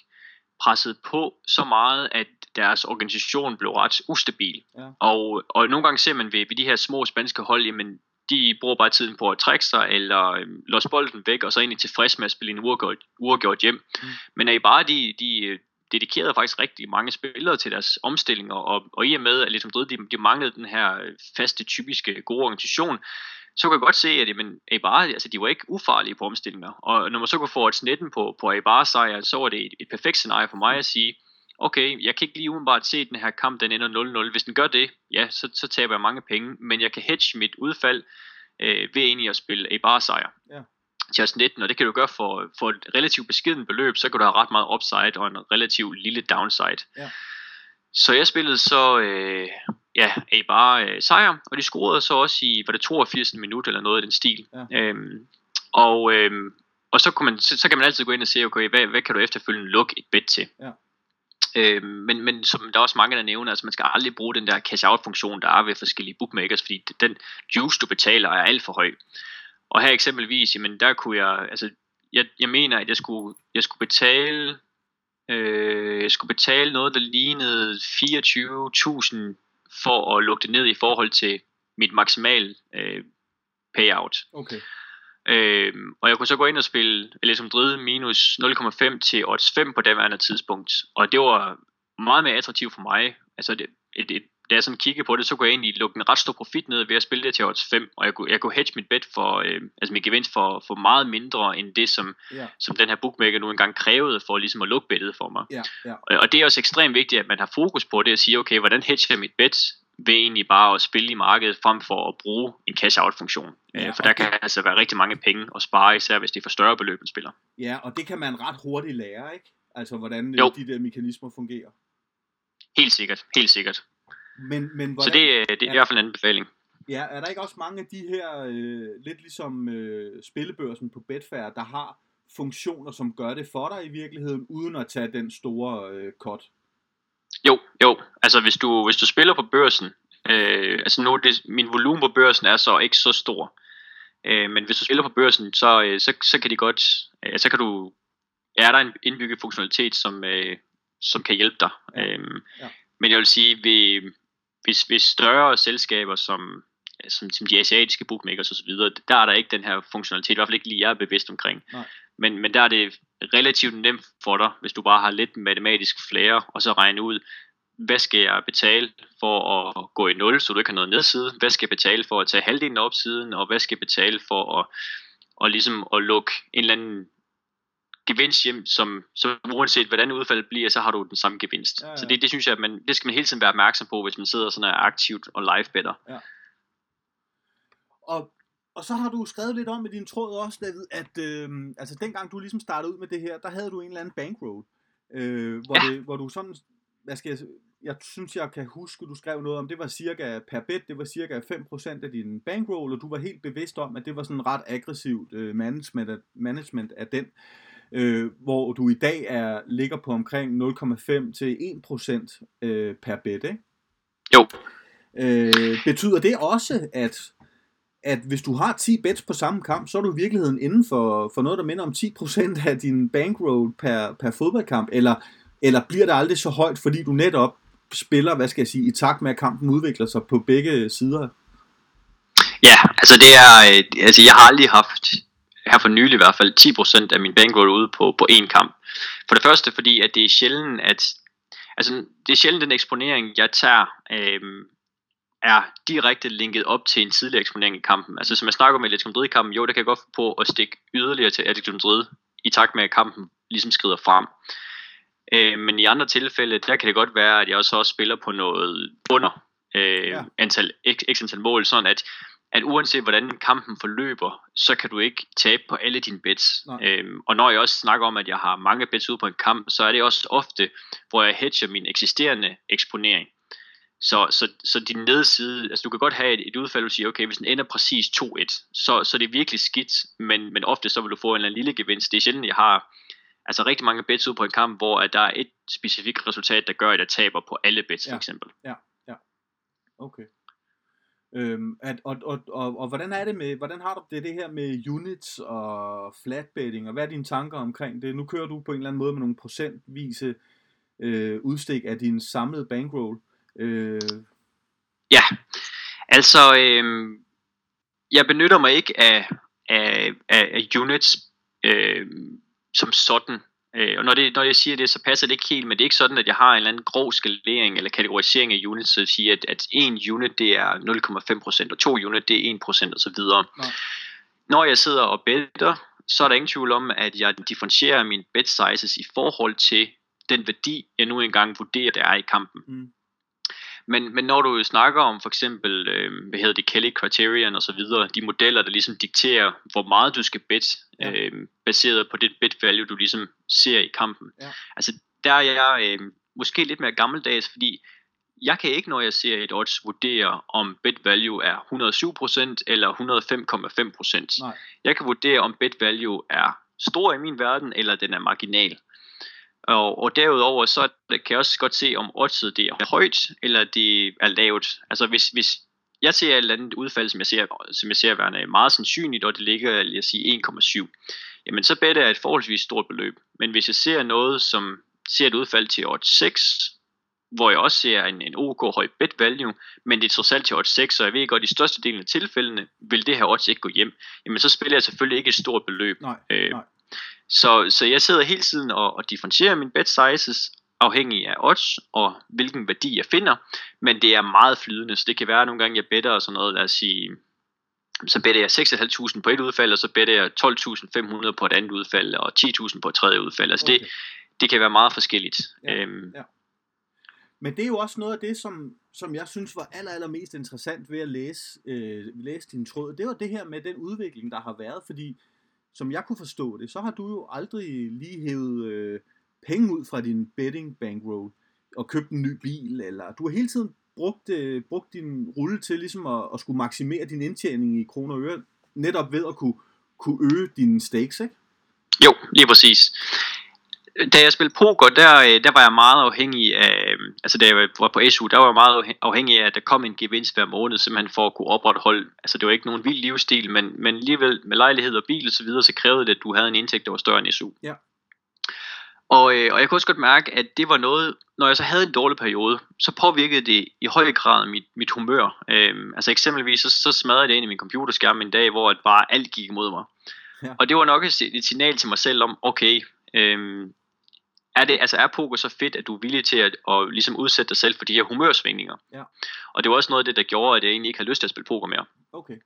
presset på så meget, at deres organisation blev ret ustabil. Ja. Og, og nogle gange ser man ved, ved de her små spanske hold, jamen de bruger bare tiden på at trække sig, eller øh, låse bolden væk, og så egentlig tilfreds med at spille en uafgjort, uafgjort hjem. Mm. Men er I bare de, de øh, dedikerede faktisk rigtig mange spillere til deres omstillinger, og, og i og med, at ligesom, de, de manglede den her øh, faste, typiske, gode organisation, så kan jeg godt se, at jamen, Eibar, altså, de var ikke ufarlige på omstillinger. Og når man så kunne få et snetten på, på Eibar sejr, så var det et, et perfekt scenarie for mig at sige, okay, jeg kan ikke lige umiddelbart se, den her kamp den ender 0-0. Hvis den gør det, ja, så, så taber jeg mange penge, men jeg kan hedge mit udfald øh, ved egentlig at spille Eibar sejr. Ja til 19, og det kan du gøre for, for et relativt beskeden beløb, så kan du have ret meget upside og en relativt lille downside. Ja. Så jeg spillede så øh, ja, A bare øh, sejr, og de scorede så også i, var det 82 minut eller noget i den stil. Ja. Øhm, og, øhm, og så, kan man, så, så kan man altid gå ind og se, okay, hvad, hvad kan du efterfølgende lukke et bet til? Ja. Øhm, men, men som der er også mange, der nævner, altså man skal aldrig bruge den der cash-out-funktion, der er ved forskellige bookmakers, fordi den juice, du betaler, er alt for høj. Og her eksempelvis, jamen der kunne jeg, altså jeg, jeg mener, at jeg skulle, jeg skulle betale, øh, jeg skulle betale noget, der lignede 24.000 for at lukke det ned i forhold til mit maksimal øh, payout. Okay. Øh, og jeg kunne så gå ind og spille som Madrid minus 0,5 til odds 5 på daværende tidspunkt. Og det var meget mere attraktivt for mig. Altså det, et, et da jeg sådan kiggede på det, så kunne jeg egentlig lukke en ret stor profit ned ved at spille det til odds 5, og jeg kunne, jeg kunne hedge mit bet for, øh, altså min gevinst for, for meget mindre end det, som, ja. som den her bookmaker nu engang krævede for ligesom at lukke bettet for mig. Ja, ja. Og, og det er også ekstremt vigtigt, at man har fokus på det og sige, okay, hvordan hedger jeg mit bet ved egentlig bare at spille i markedet frem for at bruge en cash-out funktion. Ja, øh, for der kan altså være rigtig mange penge at spare, især hvis det er for større beløb, man spiller. Ja, og det kan man ret hurtigt lære, ikke? Altså hvordan jo. de der mekanismer fungerer. Helt sikkert, helt sikkert. Men, men hvordan, så det, øh, det er, er i hvert fald en anbefaling. Ja, er der ikke også mange af de her, øh, lidt ligesom øh, spillebørsen på Betfair, der har funktioner, som gør det for dig i virkeligheden, uden at tage den store øh, cut? Jo, jo. Altså hvis du, hvis du spiller på børsen, øh, altså nu det, min volumen på børsen er så ikke så stor, øh, men hvis du spiller på børsen, så, øh, så, så kan de godt, øh, så kan du, er der en indbygget funktionalitet, som, øh, som kan hjælpe dig. Ja. Øh, ja. Men jeg vil sige, ved, hvis, hvis større selskaber som, som, som de asiatiske bookmakers osv., der er der ikke den her funktionalitet, i hvert fald ikke lige jeg er bevidst omkring. Nej. Men, men der er det relativt nemt for dig, hvis du bare har lidt matematisk flere, og så regne ud, hvad skal jeg betale for at gå i 0, så du ikke har noget nedside? Hvad skal jeg betale for at tage halvdelen af opsiden? Og hvad skal jeg betale for at, og ligesom at lukke en eller anden gevinst hjem, som, som uanset hvordan udfaldet bliver, så har du den samme gevinst. Ja, ja. Så det, det synes jeg, at man, det skal man hele tiden være opmærksom på, hvis man sidder sådan er aktivt og live better. Ja. Og, og så har du skrevet lidt om i din tråd også, David, at øh, altså dengang du ligesom startede ud med det her, der havde du en eller anden bankroad, øh, hvor, ja. det, hvor du sådan, hvad skal jeg, jeg synes, jeg kan huske, du skrev noget om, det var cirka per bet, det var cirka 5% af din bankroll, og du var helt bevidst om, at det var sådan ret aggressivt øh, management, af, management af den øh, hvor du i dag er ligger på omkring 0,5 til 1% øh, per bet, ikke? Jo. Øh, betyder det også, at, at hvis du har 10 bets på samme kamp, så er du i virkeligheden inden for, for noget, der minder om 10% af din bankroll per, per fodboldkamp, eller, eller bliver det aldrig så højt, fordi du netop spiller, hvad skal jeg sige, i takt med, at kampen udvikler sig på begge sider? Ja, altså det er, øh, altså jeg har aldrig haft her for nylig i hvert fald 10% af min bankroll ude på, på én kamp. For det første fordi, at det er sjældent, at altså, det er sjældent den eksponering, jeg tager, øh, er direkte linket op til en tidligere eksponering i kampen. Altså som jeg snakker om Atletico Madrid-kampen, jo, der kan jeg godt få på at stikke yderligere til Atletico Madrid, i takt med, at kampen ligesom skrider frem. Øh, men i andre tilfælde, der kan det godt være, at jeg også, også spiller på noget under øh, ja. antal, x antal mål, sådan at at uanset hvordan kampen forløber, så kan du ikke tabe på alle dine bets. Øhm, og når jeg også snakker om, at jeg har mange bets ude på en kamp, så er det også ofte, hvor jeg hedger min eksisterende eksponering. Så, så, så din nedside, altså du kan godt have et, et udfald, du siger, okay, hvis den ender præcis 2-1, så, så er det virkelig skidt, men, men ofte så vil du få en eller anden lille gevinst. Det er sjældent, jeg har, altså rigtig mange bets ud på en kamp, hvor at der er et specifikt resultat, der gør, at jeg taber på alle bets, Ja. for eksempel. Okay. Øhm, at, og, og, og, og, hvordan er det med, hvordan har du det, det her med units og flatbedding, og hvad er dine tanker omkring det? Nu kører du på en eller anden måde med nogle procentvise øh, udstik af din samlede bankroll. Øh, Ja, altså, øh, jeg benytter mig ikke af, af, af, af units øh, som sådan. Øh, og når, det, når jeg siger det, så passer det ikke helt, men det er ikke sådan, at jeg har en eller anden grov skalering eller kategorisering af units, så at sige, at, at en unit det er 0,5%, og to unit det er 1% osv. Nej. Når jeg sidder og better, så er der ingen tvivl om, at jeg differentierer mine bet sizes i forhold til den værdi, jeg nu engang vurderer, der er i kampen. mm, Men, men når du snakker om for eksempel, øh, hvad hedder det, Kelly Criterion og så videre, de modeller, der ligesom dikterer, hvor meget du skal bet, Ja. øh, baseret på det bet value, du ligesom ser i kampen. Ja. Altså, der er jeg øh, måske lidt mere gammeldags, fordi jeg kan ikke, når jeg ser et odds, vurdere, om bet value er 107% eller 105,5%. nej, Jeg kan vurdere, om bet value er stor i min verden, eller den er marginal. Og, og derudover, så kan jeg også godt se, om oddset det er højt, eller det er lavt. Altså hvis, hvis jeg ser et eller andet udfald, som jeg ser, som jeg ser værende meget sandsynligt, og det ligger, lad os sige, 1,7, jamen så better jeg et forholdsvis stort beløb. Men hvis jeg ser noget, som ser et udfald til odds 6, hvor jeg også ser en, en OK høj bet value, men det er trods alt til odds 6, så jeg ved godt, at i største del af tilfældene vil det her odds ikke gå hjem. Jamen så spiller jeg selvfølgelig ikke et stort beløb. nej, Øh, nej. Så, så jeg sidder hele tiden og, og differentierer mine bet sizes afhængig af odds og hvilken værdi jeg finder, men det er meget flydende, så det kan være at nogle gange jeg better sådan noget, lad os sige, så better jeg 6.500 på et udfald, og så better jeg 12.500 på et andet udfald, og 10.000 på et tredje udfald. Altså okay. det, det kan være meget forskelligt. Ja, øhm, Men det er jo også noget af det, som, som jeg synes var aller, aller mest interessant ved at læse, øh, læse din tråd. Det var det her med den udvikling, der har været, fordi som jeg kunne forstå det, så har du jo aldrig lige hævet øh, penge ud fra din betting bankroll og købt en ny bil, eller du har hele tiden brugt, øh, brugt din rulle til ligesom at, at skulle maksimere din indtjening i kroner og øre, netop ved at kunne, kunne øge dine stakes, ikke? Jo, lige præcis. Da jeg spillede poker, der, øh, der var jeg meget afhængig af, øh, altså da jeg var på SU, der var jeg meget afhæ- afhængig af, at der kom en gevinst hver måned, simpelthen for at kunne opretholde, altså det var ikke nogen vild livsstil, men, men alligevel med lejlighed og bil og så videre, så krævede det, at du havde en indtægt, der var større end SU. Ja. Og, øh, og jeg kunne også godt mærke, at det var noget, når jeg så havde en dårlig periode, så påvirkede det i høj grad mit, mit humør. Øhm, altså eksempelvis, så, så smadrede det ind i min computerskærm en dag, hvor at bare alt gik imod mig. Ja. Og det var nok et, et signal til mig selv om, okay, øhm, er, det, altså er poker så fedt, at du er villig til at, at ligesom udsætte dig selv for de her humørsvingninger? Ja. Og det var også noget af det, der gjorde, at jeg egentlig ikke havde lyst til at spille poker mere. Okay.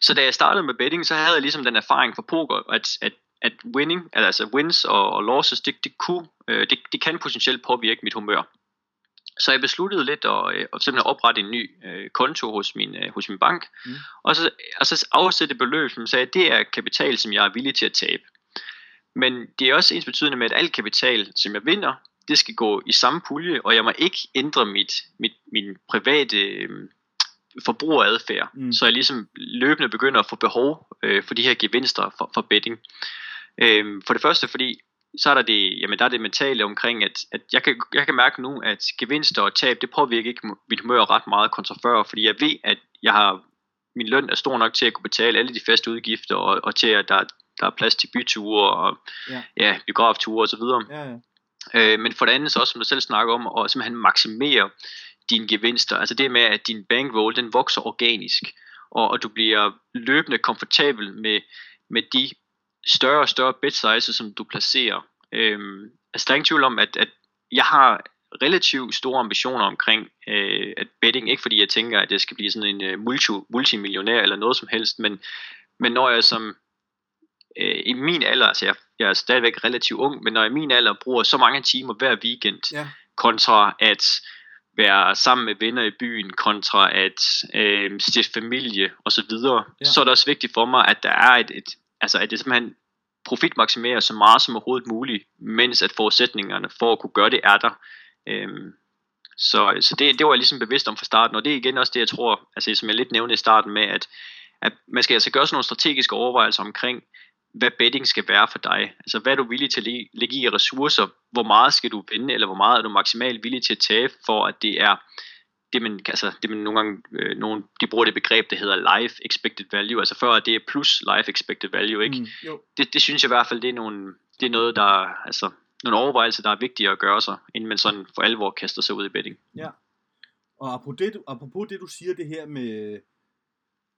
Så da jeg startede med betting, så havde jeg ligesom den erfaring fra poker, at, at, at winning, altså wins og, og losses, det, det, kunne, øh, det, det kan potentielt påvirke mit humør. Så jeg besluttede lidt at, øh, at simpelthen oprette en ny øh, konto hos min, øh, hos min bank, Mm. og, så, og så afsætte beløb, som sagde, at det er kapital, som jeg er villig til at tabe. Men det er også ens betydende med, at al kapital, som jeg vinder, det skal gå i samme pulje, og jeg må ikke ændre mit, mit, min private øh, forbrugeradfærd, Mm. så jeg ligesom løbende begynder at få behov øh, for de her gevinster for, for betting. Øh, for det første, fordi så er der det, jamen der er det mentale omkring, at, at jeg, kan, jeg kan mærke nu, at gevinster og tab, det påvirker ikke mit humør ret meget kontra før, fordi jeg ved, at jeg har, min løn er stor nok til at kunne betale alle de faste udgifter, og, og til at der, der er plads til byture, og Ja. ja, biografture og så videre. Ja, ja. Øh, men for det andet så også, som du selv snakker om, at simpelthen maksimere dine gevinster. Altså det med, at din bankroll, den vokser organisk, og, og du bliver løbende komfortabel med, med de større og større bet sizes, som du placerer. Øhm, altså der er ingen tvivl om, at, at jeg har relativt store ambitioner omkring øh, at betting, ikke fordi jeg tænker, at det skal blive sådan en uh, multi, multimillionær eller noget som helst, men, men når jeg som øh, i min alder, altså jeg, jeg er stadigvæk relativt ung, men når jeg i min alder bruger så mange timer hver weekend, Ja. kontra at være sammen med venner i byen, kontra at øh, stifte familie osv., Ja. ja. så er det også vigtigt for mig, at der er et, et altså at det simpelthen profitmaksimerer så meget som overhovedet muligt, mens at forudsætningerne for at kunne gøre det er der. Øhm, så så det, det var jeg ligesom bevidst om fra starten, og det er igen også det, jeg tror, altså som jeg lidt nævnte i starten med, at, at man skal altså gøre sådan nogle strategiske overvejelser omkring, hvad betting skal være for dig. Altså hvad er du villig til at lægge i ressourcer, hvor meget skal du vinde, eller hvor meget er du maksimalt villig til at tabe, for at det er det man, altså, det man nogle gange, øh, nogle, de bruger det begreb, der hedder life expected value, altså før det er plus life expected value, ikke? Mm, jo. Det, det synes jeg i hvert fald, det er, nogle, det er noget, der, altså, nogle overvejelser, der er vigtige at gøre sig, inden man sådan for alvor kaster sig ud i betting. Ja, og apropos det, apropos det du siger, det her med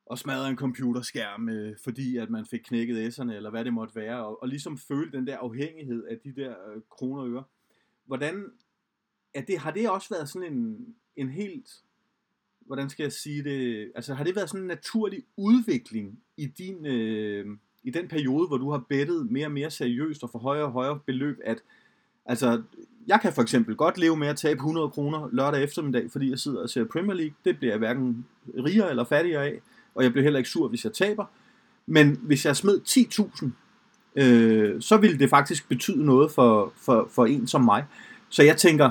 og smadre en computerskærm, øh, fordi at man fik knækket S'erne, eller hvad det måtte være, og, og ligesom føle den der afhængighed af de der øh, kroner og øre. Hvordan, er det, har det også været sådan en, en helt, hvordan skal jeg sige det, altså har det været sådan en naturlig udvikling i din, øh, i den periode, hvor du har bettet mere og mere seriøst og for højere og højere beløb, at altså, jeg kan for eksempel godt leve med at tabe 100 kroner lørdag eftermiddag, fordi jeg sidder og ser Premier League. Det bliver jeg hverken rigere eller fattigere af, og jeg bliver heller ikke sur, hvis jeg taber. Men hvis jeg smed 10.000, øh, så ville det faktisk betyde noget for, for, for en som mig. Så jeg tænker,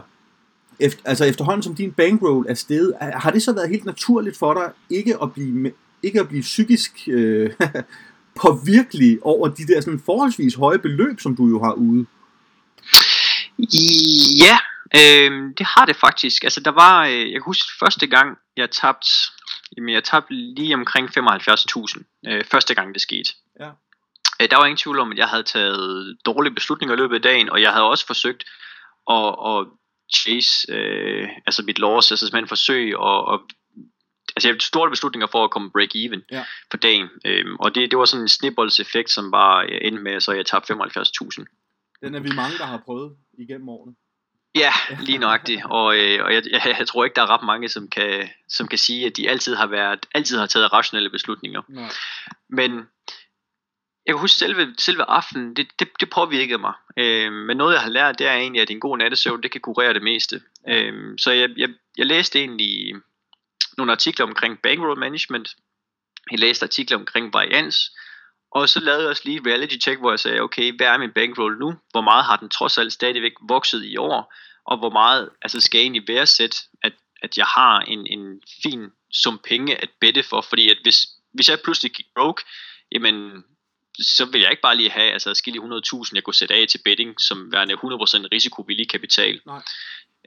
efter, altså efterhånden som din bankroll er steget, har det så været helt naturligt for dig ikke at blive, ikke at blive psykisk øh, <laughs> påvirkelig over de der sådan forholdsvis høje beløb, som du jo har ude? Ja, øh, det har det faktisk. Altså der var, øh, jeg kan huske første gang, jeg tabte, jamen jeg tabte lige omkring 75.000, øh, første gang det skete. Ja. Øh, der var ingen tvivl om, at jeg havde taget dårlige beslutninger i løbet af dagen, og jeg havde også forsøgt at, at chase, øh, altså mit loss, altså simpelthen forsøge at, at altså jeg havde store beslutninger for at komme break-even ja. på dagen, øhm, og det, det var sådan en snibboldseffekt, som bare endte med, så jeg tabte 75.000. Den er vi mange, der har prøvet igennem årene. Ja, lige nøjagtigt. Og, øh, og jeg, jeg, jeg tror ikke, der er ret mange, som kan, som kan sige, at de altid har været, altid har taget rationelle beslutninger. Nej. Men jeg kan huske selve, selve aftenen, det, det, det påvirkede mig. Øh, men noget jeg har lært, det er egentlig, at en god nattesøvn, det kan kurere det meste. Øh, så jeg, jeg, jeg læste egentlig nogle artikler omkring bankroll management. Jeg læste artikler omkring varians. Og så lavede jeg også lige et reality check, hvor jeg sagde, okay, hvad er min bankroll nu? Hvor meget har den trods alt stadigvæk vokset i år? Og hvor meget altså, skal jeg egentlig værdsætte, at, at jeg har en, en fin sum penge at bette for? Fordi at hvis, hvis jeg pludselig gik broke, jamen så vil jeg ikke bare lige have altså skille 100.000, jeg kunne sætte af til betting, som værende 100% risikovillig kapital. Nej.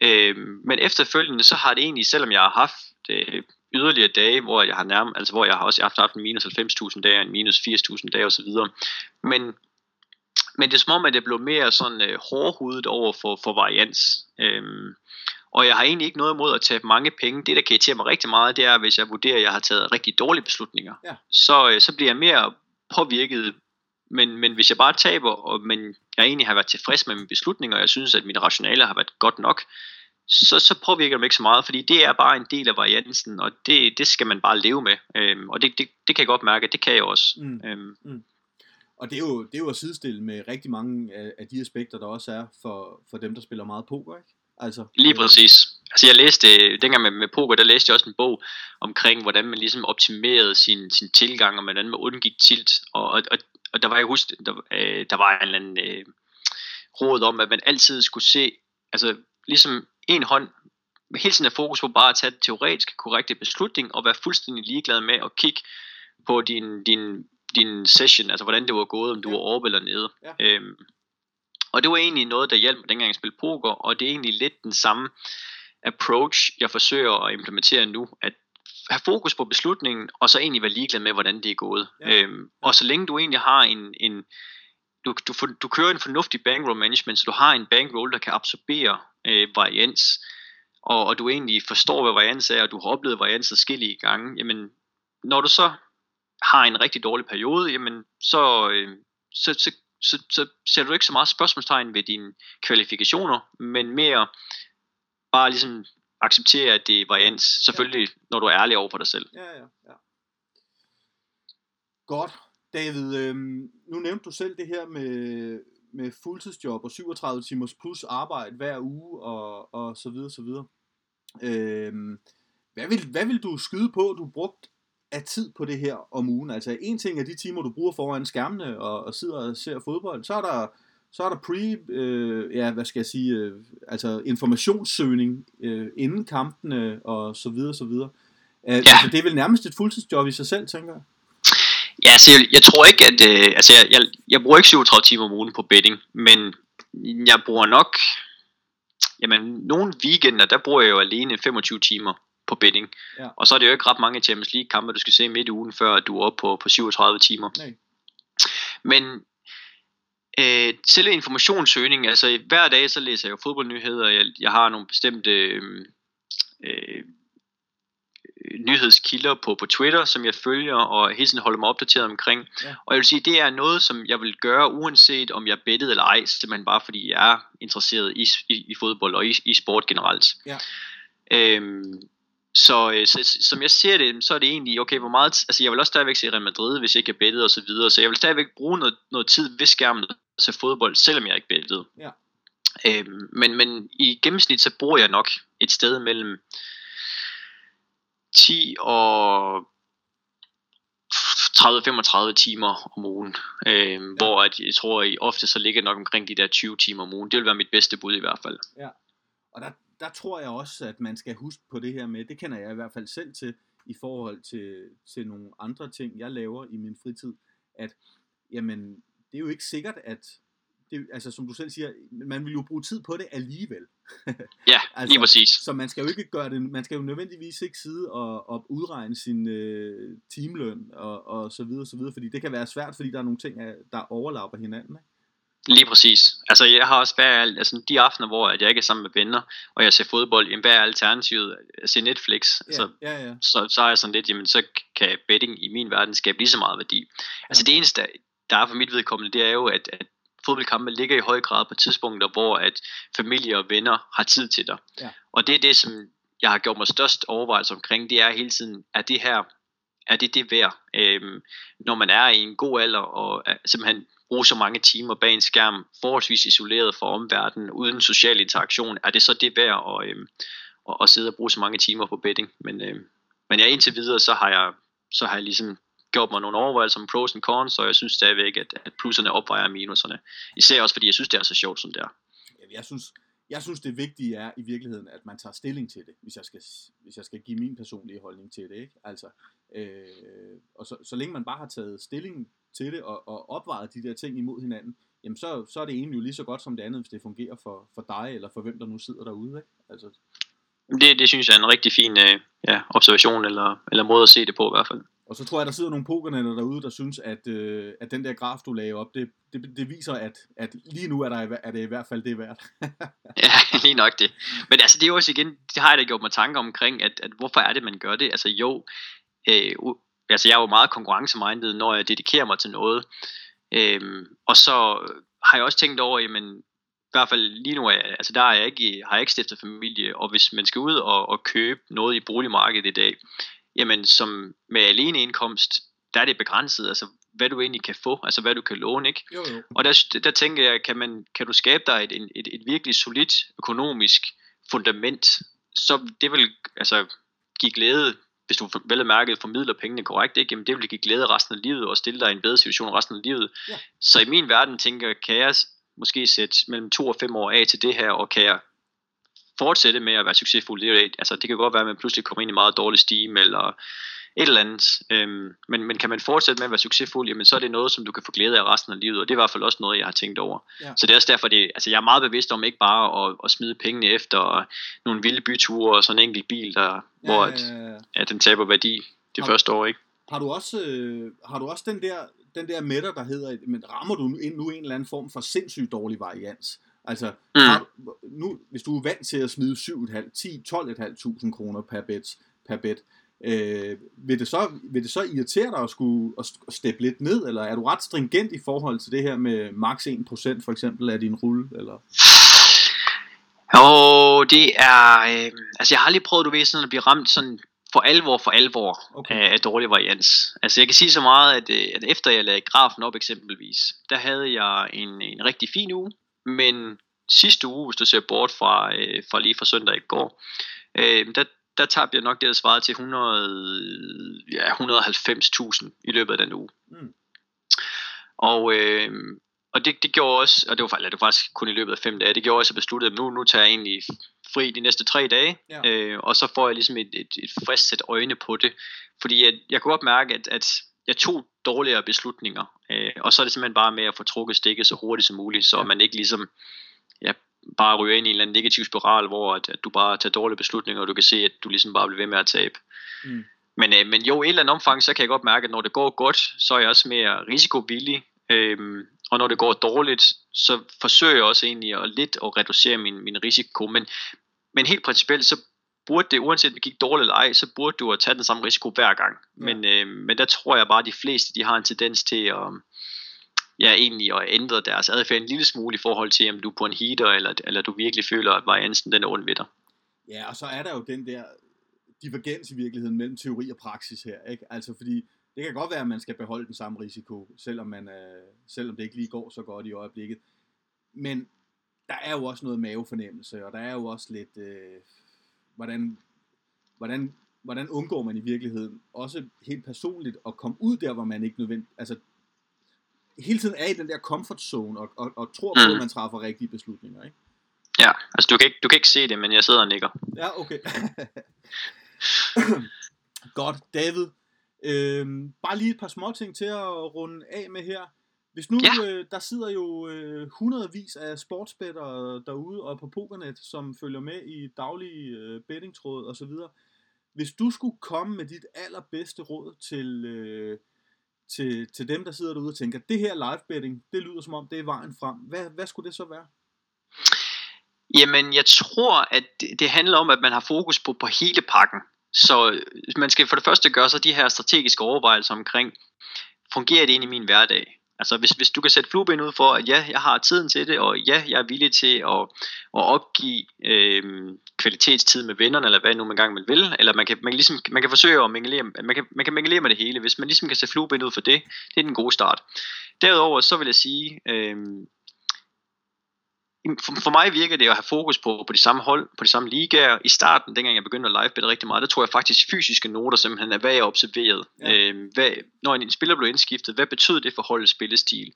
Øhm, men efterfølgende, så har det egentlig, selvom jeg har haft øh, yderligere dage, hvor jeg har nærmest, altså hvor jeg har også haft, en minus 90.000 dage, en minus 80.000 dage osv., men men det er som om, at det blev mere sådan øh, hårdhudet over for, for varians. Øhm, og jeg har egentlig ikke noget imod at tabe mange penge. Det, der kan irritere mig rigtig meget, det er, hvis jeg vurderer, at jeg har taget rigtig dårlige beslutninger. Ja. Så, øh, så bliver jeg mere påvirket, men, men hvis jeg bare taber, og, men jeg egentlig har været tilfreds med mine beslutninger, og jeg synes, at mine rationale har været godt nok, så, så påvirker det mig ikke så meget, fordi det er bare en del af variansen, og det, det skal man bare leve med. Øhm, og det, det, det kan jeg godt mærke, det kan jeg også. Mm. Øhm. Mm. Og det er, jo, det er jo at sidestille med rigtig mange af, af de aspekter, der også er for, for dem, der spiller meget poker, ikke? Altså, Lige præcis. Altså jeg læste, dengang med, med poker, der læste jeg også en bog omkring, hvordan man ligesom optimerede sin, sin tilgang, og hvordan man undgik tilt. Og, og, og, og der var jeg husk, der, øh, der var en eller anden øh, råd om, at man altid skulle se, altså ligesom en hånd, hele tiden er fokus på bare at tage teoretisk korrekte beslutning, og være fuldstændig ligeglad med at kigge på din, din, din session, altså hvordan det var gået, om du ja. var oppe eller nede. Ja. Øhm, og det var egentlig noget, der hjalp mig dengang jeg spillede poker, og det er egentlig lidt den samme approach, jeg forsøger at implementere nu, at have fokus på beslutningen, og så egentlig være ligeglad med, hvordan det er gået. Ja. Øhm, og så længe du egentlig har en, en du, du, du kører en fornuftig bankroll management, så du har en bankroll, der kan absorbere øh, varians, og, og du egentlig forstår, hvad varians er, og du har oplevet varians forskellige gange, jamen, når du så har en rigtig dårlig periode, jamen, så, øh, så, så, så, så ser du ikke så meget spørgsmålstegn ved dine kvalifikationer, men mere bare ligesom acceptere, at det er varians, selvfølgelig, ja. når du er ærlig over for dig selv. Ja, ja, ja. Godt. David, øh, nu nævnte du selv det her med, med fuldtidsjob og 37 timers plus arbejde hver uge og, og så videre, så videre. Øh, hvad, vil, hvad vil du skyde på, du brugt af tid på det her om ugen? Altså en ting er de timer, du bruger foran skærmene og, og sidder og ser fodbold, så er der så er der pre, øh, ja, hvad skal jeg sige, øh, altså informationssøgning øh, inden kampene og så videre, så videre. Øh, ja. Altså, det er vel nærmest et fuldtidsjob i sig selv, tænker jeg? Ja, altså jeg, jeg tror ikke, at... Øh, altså jeg, jeg, jeg bruger ikke 37 timer om ugen på betting, men jeg bruger nok... Jamen, nogle weekender, der bruger jeg jo alene 25 timer på betting. Ja. Og så er det jo ikke ret mange Champions League kampe, du skal se midt i ugen, før du er oppe på, på 37 timer. Nej. Men øh, selve informationssøgning, altså hver dag så læser jeg jo fodboldnyheder, jeg, jeg har nogle bestemte øh, øh, nyhedskilder på, på Twitter, som jeg følger og hele tiden holder mig opdateret omkring. Ja. Og jeg vil sige, det er noget, som jeg vil gøre, uanset om jeg er bettet eller ej, simpelthen bare fordi jeg er interesseret i, i, i fodbold og i, i sport generelt. Ja. Øhm, så, øh, så, som jeg ser det, så er det egentlig, okay, hvor meget, altså jeg vil også stadigvæk se Real Madrid, hvis jeg ikke er bettet og så videre, så jeg vil stadigvæk bruge noget, noget tid ved skærmen til fodbold, selvom jeg ikke er bettet. Ja. Øhm, men, men i gennemsnit, så bruger jeg nok et sted mellem 10 og 30-35 timer om ugen, øh, ja. hvor at jeg tror, at ofte så ligger nok omkring de der 20 timer om ugen. Det vil være mit bedste bud i hvert fald. Ja, og der, der tror jeg også, at man skal huske på det her med, det kender jeg i hvert fald selv til, i forhold til, til nogle andre ting, jeg laver i min fritid, at jamen, det er jo ikke sikkert, at det, altså som du selv siger, man vil jo bruge tid på det alligevel. <laughs> ja, <laughs> altså, lige præcis. Så man skal jo ikke gøre det, man skal jo nødvendigvis ikke sidde og, og udregne sin øh, timeløn og, og så videre, så videre, fordi det kan være svært, fordi der er nogle ting, der overlapper hinanden. Ikke? Lige præcis. Altså jeg har også været, altså de aftener, hvor jeg ikke er sammen med venner, og jeg ser fodbold, jamen hvad er alternativet? Jeg ser Netflix. Ja, altså, ja, ja. Så, så er jeg sådan lidt, jamen så kan betting i min verden skabe lige så meget værdi. Ja. Altså det eneste, der er for mit vedkommende, det er jo, at, at fodboldkampe ligger i høj grad på tidspunkter, hvor at familie og venner har tid til dig. Ja. Og det er det, som jeg har gjort mig størst overvejelse omkring, det er hele tiden, er det her, er det det værd? øh, når man er i en god alder, og er, simpelthen bruge så mange timer bag en skærm, forholdsvis isoleret fra omverdenen, uden social interaktion, er det så det værd at, øh, at, at sidde og bruge så mange timer på betting? Men, øh, men ja, indtil videre, så har jeg, så har jeg ligesom gjort mig nogle overvejelser om pros and cons, og jeg synes stadigvæk, at, at plusserne opvejer minuserne. Især også fordi jeg synes, det er så sjovt, som det er. Jeg synes, jeg synes det vigtige er i virkeligheden, at man tager stilling til det, hvis jeg skal, hvis jeg skal give min personlige holdning til det. Ikke? Altså, øh, og så, så længe man bare har taget stilling til det, og, og opvejet de der ting imod hinanden, jamen så, så er det egentlig jo lige så godt som det andet, hvis det fungerer for, for dig, eller for hvem der nu sidder derude. Ikke? Altså. Det, det synes jeg er en rigtig fin øh, ja, observation, eller, eller måde at se det på i hvert fald. Og så tror jeg, der sidder nogle pokernetter derude, der synes, at, øh, at den der graf, du lagde op, det, det, det viser, at, at lige nu er, der, er det i hvert fald det værd. <laughs> ja, <laughs> lige nok det. Men altså, det er jo også igen, det har jeg da gjort mig tanker omkring, at, at hvorfor er det, man gør det? Altså jo, øh, altså jeg er jo meget konkurrencemindet, når jeg dedikerer mig til noget. Øh, og så har jeg også tænkt over, jamen, i hvert fald lige nu, altså der er jeg ikke, har jeg ikke stiftet familie, og hvis man skal ud og, og købe noget i boligmarkedet i dag, jamen som med alene indkomst, der er det begrænset, altså hvad du egentlig kan få, altså hvad du kan låne, ikke? Jo, jo. Og der, der tænker jeg, kan, man, kan du skabe dig et, et, et virkelig solidt økonomisk fundament, så det vil altså give glæde, hvis du vel mærket formidler pengene korrekt, ikke? Jamen det vil give glæde resten af livet, og stille dig i en bedre situation resten af livet. Ja. Så i min verden tænker jeg, kan jeg måske sætte mellem to og fem år af til det her, og kan jeg fortsætte med at være succesfuld. Det, altså, det kan godt være, at man pludselig kommer ind i meget dårlig stime, eller et eller andet. Øhm, men, men kan man fortsætte med at være succesfuld, jamen så er det noget, som du kan få glæde af resten af livet, og det er i hvert fald også noget, jeg har tænkt over. Ja. Så det er også derfor, det, altså jeg er meget bevidst om ikke bare at, at smide pengene efter nogle vilde byture og sådan en enkelt bil, der, ja, hvor at, ja, ja. at den taber værdi det har, første år, ikke? Har du også, øh, har du også den der, den der mætter, der hedder, men rammer du nu en eller anden form for sindssygt dårlig varians? Altså, mm. har, nu, hvis du er vant til at smide 7,5, 10, 12.500 kroner per bet, per bet øh, vil, det så, vil det så irritere dig at skulle at steppe lidt ned, eller er du ret stringent i forhold til det her med maks 1% for eksempel af din rulle? Eller? Jo, det er... Øh, altså, jeg har aldrig prøvet, du ved, sådan at blive ramt sådan for alvor for alvor okay. af, af dårlig varians. Altså jeg kan sige så meget, at, øh, at efter jeg lagde grafen op eksempelvis, der havde jeg en, en rigtig fin uge, men sidste uge, hvis du ser bort fra, øh, fra lige fra søndag i går, øh, der, der tabte jeg nok det, der svarede til 100, ja, 190.000 i løbet af den uge. Mm. Og, øh, og det, det gjorde også, og det var, det var faktisk kun i løbet af fem dage, det gjorde også, at jeg besluttede, at nu, nu tager jeg egentlig fri de næste tre dage, ja. øh, og så får jeg ligesom et, et, et frisk sæt øjne på det. Fordi jeg, jeg kunne godt mærke, at, at jeg tog dårligere beslutninger, øh, og så er det simpelthen bare med at få trukket stikket så hurtigt som muligt, så man ikke ligesom ja, bare ryger ind i en eller anden negativ spiral, hvor at, at du bare tager dårlige beslutninger, og du kan se, at du ligesom bare bliver ved med at tabe. Mm. Men, øh, men jo, i et eller andet omfang, så kan jeg godt mærke, at når det går godt, så er jeg også mere risikovillig, øhm, og når det går dårligt, så forsøger jeg også egentlig at lidt at reducere min, min risiko, men, men helt principielt, så burde det, uanset det gik dårligt eller ej, så burde du have taget den samme risiko hver gang. Ja. Men, øh, men der tror jeg bare, at de fleste de har en tendens til at, ja, egentlig at ændre deres adfærd en lille smule i forhold til, om du er på en heater, eller, eller du virkelig føler, at variansen den er ond ved dig. Ja, og så er der jo den der divergens i virkeligheden mellem teori og praksis her, ikke? Altså fordi det kan godt være, at man skal beholde den samme risiko, selvom, man, øh, selvom det ikke lige går så godt i øjeblikket. Men der er jo også noget mavefornemmelse, og der er jo også lidt, øh, hvordan, hvordan, hvordan undgår man i virkeligheden, også helt personligt, at komme ud der, hvor man ikke nødvendigt, altså hele tiden er i den der comfort zone, og, og, og tror på, mm. at man træffer rigtige beslutninger, ikke? Ja, altså du kan, ikke, du kan ikke se det, men jeg sidder og nikker. Ja, okay. Godt, David. Øhm, bare lige et par små ting til at runde af med her. Hvis nu, ja. øh, der sidder jo øh, hundredvis af sportsbetter derude og på Pokernet, som følger med i daglige øh, bettingtråd og så videre. Hvis du skulle komme med dit allerbedste råd til, øh, til, til dem, der sidder derude og tænker, det her live betting, det lyder som om, det er vejen frem. Hvad, hvad skulle det så være? Jamen, jeg tror, at det, det handler om, at man har fokus på, på hele pakken. Så øh, man skal for det første gøre sig de her strategiske overvejelser omkring, fungerer det ind i min hverdag? Altså hvis, hvis du kan sætte flueben ud for, at ja, jeg har tiden til det, og ja, jeg er villig til at, at opgive øh, kvalitetstid med vennerne, eller hvad nu man gang man vil, eller man kan, man, kan ligesom, man kan forsøge at mingelere, man kan, man kan mingelere med det hele, hvis man ligesom kan sætte flueben ud for det, det er den gode start. Derudover så vil jeg sige, øh, for, for mig virker det at have fokus på, på de samme hold, på de samme ligaer. I starten, dengang jeg begyndte at live rigtig meget, der tror jeg faktisk fysiske noter simpelthen er, hvad jeg observeret. Ja. Øh, hvad, når en, en spiller blev indskiftet, hvad betød det for holdets spillestil?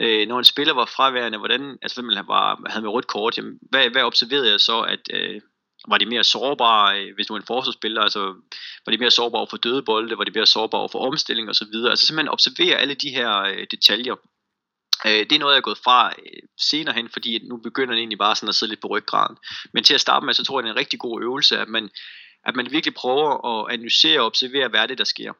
Øh, når en spiller var fraværende, hvordan, altså hvem var, havde med rødt kort, jamen, hvad, hvad observerede jeg så, at øh, var de mere sårbare, øh, hvis du er en forsvarsspiller, altså var de mere sårbare over for døde bolde, var de mere sårbare over for omstilling osv. Altså simpelthen observere alle de her øh, detaljer. Øh, det er noget, jeg er gået fra øh, senere hen, fordi nu begynder det egentlig bare sådan at sidde lidt på ryggraden. Men til at starte med, så tror jeg, det er en rigtig god øvelse, at man, at man virkelig prøver at analysere og observere, hvad er det, der sker.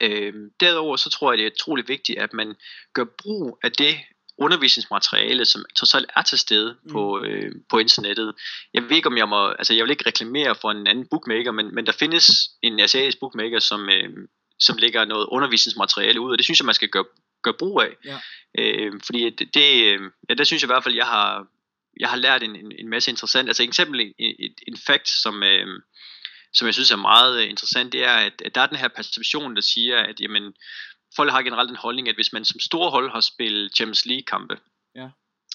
Øh, derudover så tror jeg, det er utroligt vigtigt, at man gør brug af det undervisningsmateriale, som trods alt er til stede mm. på, øh, på internettet. Jeg ved ikke, om jeg må, altså jeg vil ikke reklamere for en anden bookmaker, men, men der findes en asiatisk bookmaker, som, øh, som lægger noget undervisningsmateriale ud, og det synes jeg, man skal gøre, gøre brug af. Ja. Øh, fordi det, det, øh, ja, der synes jeg i hvert fald, jeg har, jeg har lært en, en, en masse interessant, altså eksempel en, en, en fact, som, øh, som jeg synes er meget interessant, det er, at, at der er den her perception, der siger, at jamen, folk har generelt en holdning, at hvis man som store hold har spillet Champions League kampe, ja.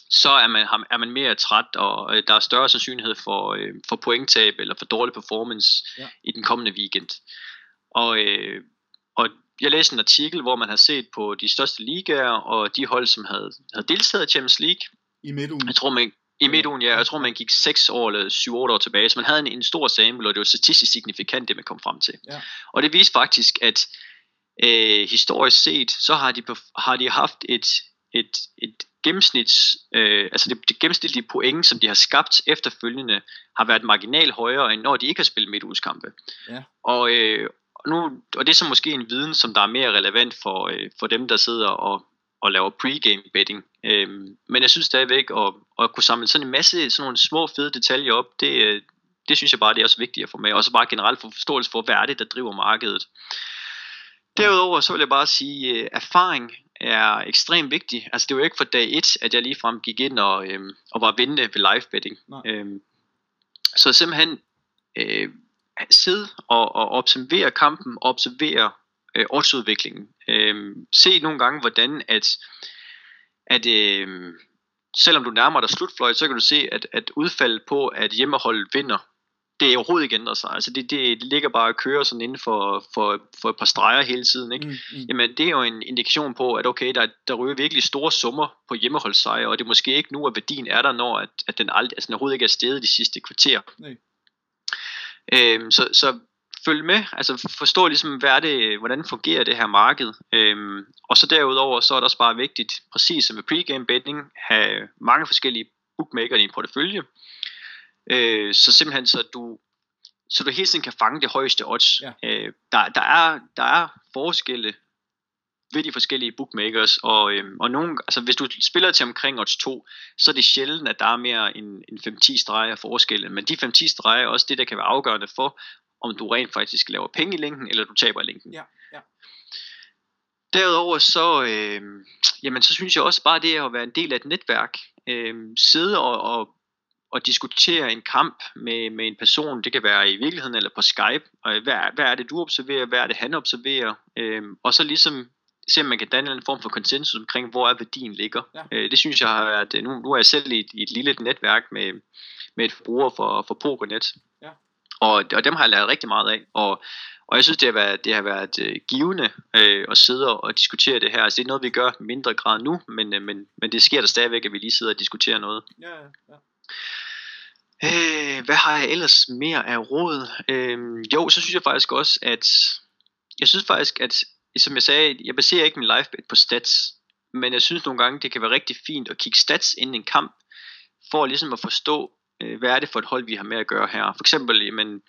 så er man, er man mere træt, og der er større sandsynlighed for, øh, for pointtab eller for dårlig performance ja. i den kommende weekend. Og, øh, og jeg læste en artikel, hvor man har set på de største ligaer, og de hold, som havde, havde deltaget i Champions League. I midtugen? Jeg tror, man, i midtugen, ja. Jeg tror, man gik 6 år eller 7-8 år tilbage. Så man havde en, en stor sample, og det var statistisk signifikant, det man kom frem til. Ja. Og det viste faktisk, at øh, historisk set, så har de, har de haft et, et, et gennemsnits, øh, altså det, det gennemsnitlige point, som de har skabt efterfølgende, har været marginal højere, end når de ikke har spillet midtugeskampe. Ja. Og, øh, nu, og det er så måske en viden, som der er mere relevant for, øh, for dem, der sidder og, og laver pregame betting. Øhm, men jeg synes stadigvæk, at, at kunne samle sådan en masse sådan nogle små fede detaljer op, det, øh, det synes jeg bare, det er også vigtigt at få med. Og så bare generelt få forståelse for, hvad er det, der driver markedet. Derudover så vil jeg bare sige, at øh, erfaring er ekstremt vigtig. Altså det var ikke for dag 1, at jeg ligefrem gik ind og, øhm, og var vindende ved live betting. Øhm, så simpelthen øh, sidde og, og observere kampen, observere øh, oddsudviklingen. Øh, se nogle gange, hvordan at, at øh, selvom du nærmer dig slutfløjt, så kan du se, at, at udfaldet på, at hjemmeholdet vinder, det er overhovedet ikke ændret sig. Altså det, det, ligger bare og kører sådan inden for, for, for et par streger hele tiden. Ikke? Mm, mm. Jamen det er jo en indikation på, at okay, der, der ryger virkelig store summer på hjemmeholdssejre, og det er måske ikke nu, at værdien er der, når at, at den, aldrig, altså den overhovedet ikke er steget de sidste kvarter. Nej. Øh, så, så følge med, altså forstå ligesom, hvad er det, hvordan fungerer det her marked. Øhm, og så derudover, så er det også bare vigtigt, præcis som med pregame betting, have mange forskellige bookmaker i en portefølje. Øh, så simpelthen så du så du hele tiden kan fange det højeste odds. Ja. Øh, der, der, er, der er forskelle ved de forskellige bookmakers, og, øhm, og nogen, altså hvis du spiller til omkring odds 2, så er det sjældent, at der er mere end, end 5-10 streger af forskellen, men de 5-10 streger er også det, der kan være afgørende for, om du rent faktisk laver penge i linken, eller du taber i linken. Ja, ja. Derudover så, øh, jamen så synes jeg også bare det at være en del af et netværk, øh, sidde og, og, og diskutere en kamp med, med en person, det kan være i virkeligheden eller på Skype, og hvad, hvad er det du observerer, hvad er det han observerer, øh, og så ligesom se om man kan danne en form for konsensus omkring, hvor er værdien ligger. Ja. Øh, det synes jeg har været, nu, nu er jeg selv i et, i et lille netværk med, med et forbruger for, for PokerNet, ja. og, og dem har jeg lært rigtig meget af, og og jeg synes, det har været, det har været uh, givende uh, at sidde og, diskutere det her. Altså, det er noget, vi gør mindre grad nu, men, uh, men, men det sker der stadigvæk, at vi lige sidder og diskuterer noget. Ja, ja. Uh, hvad har jeg ellers mere af råd? Uh, jo, så synes jeg faktisk også, at jeg synes faktisk, at som jeg sagde, jeg baserer ikke min live bet på stats, men jeg synes nogle gange, det kan være rigtig fint at kigge stats inden en kamp, for ligesom at forstå, øh, hvad er det for et hold, vi har med at gøre her. For eksempel, jamen,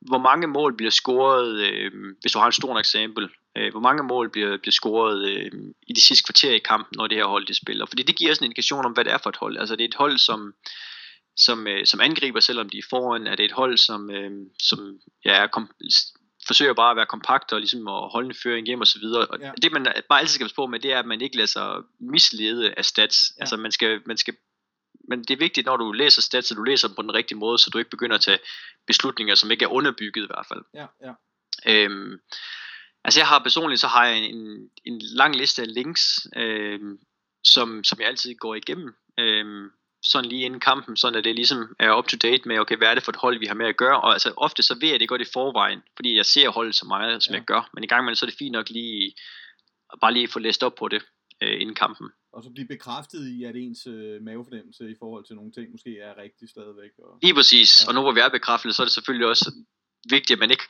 hvor mange mål bliver scoret, øh, hvis du har et stort eksempel, øh, hvor mange mål bliver, bliver scoret øh, i de sidste kvarter i kampen, når det her hold det spiller. Fordi det giver os en indikation om, hvad det er for et hold. Altså det er et hold, som, som, øh, som angriber, selvom de er foran. Er det et hold, som, øh, som ja, er kom, forsøger bare at være kompakt og ligesom at holde en føring hjem og så videre. Og ja. det man bare altid skal passe på med, det er, at man ikke lader sig mislede af stats. Ja. Altså man skal, man skal men det er vigtigt, når du læser stats, at du læser dem på den rigtige måde, så du ikke begynder at tage beslutninger, som ikke er underbygget i hvert fald. Ja, ja. Øhm, altså jeg har personligt, så har jeg en, en lang liste af links, øhm, som, som jeg altid går igennem, øhm, sådan lige inden kampen, sådan at det ligesom er up to date med, okay, hvad er det for et hold, vi har med at gøre, og altså ofte så ved jeg det godt i forvejen, fordi jeg ser holdet så meget, som ja. jeg gør, men i gang med det, så er det fint nok lige, bare lige få læst op på det øh, inden kampen og så blive bekræftet i, at ens øh, mavefornemmelse i forhold til nogle ting måske er rigtig stadigvæk. Og, Lige præcis, ja. og nu hvor vi er bekræftet, så er det selvfølgelig også vigtigt, at man ikke,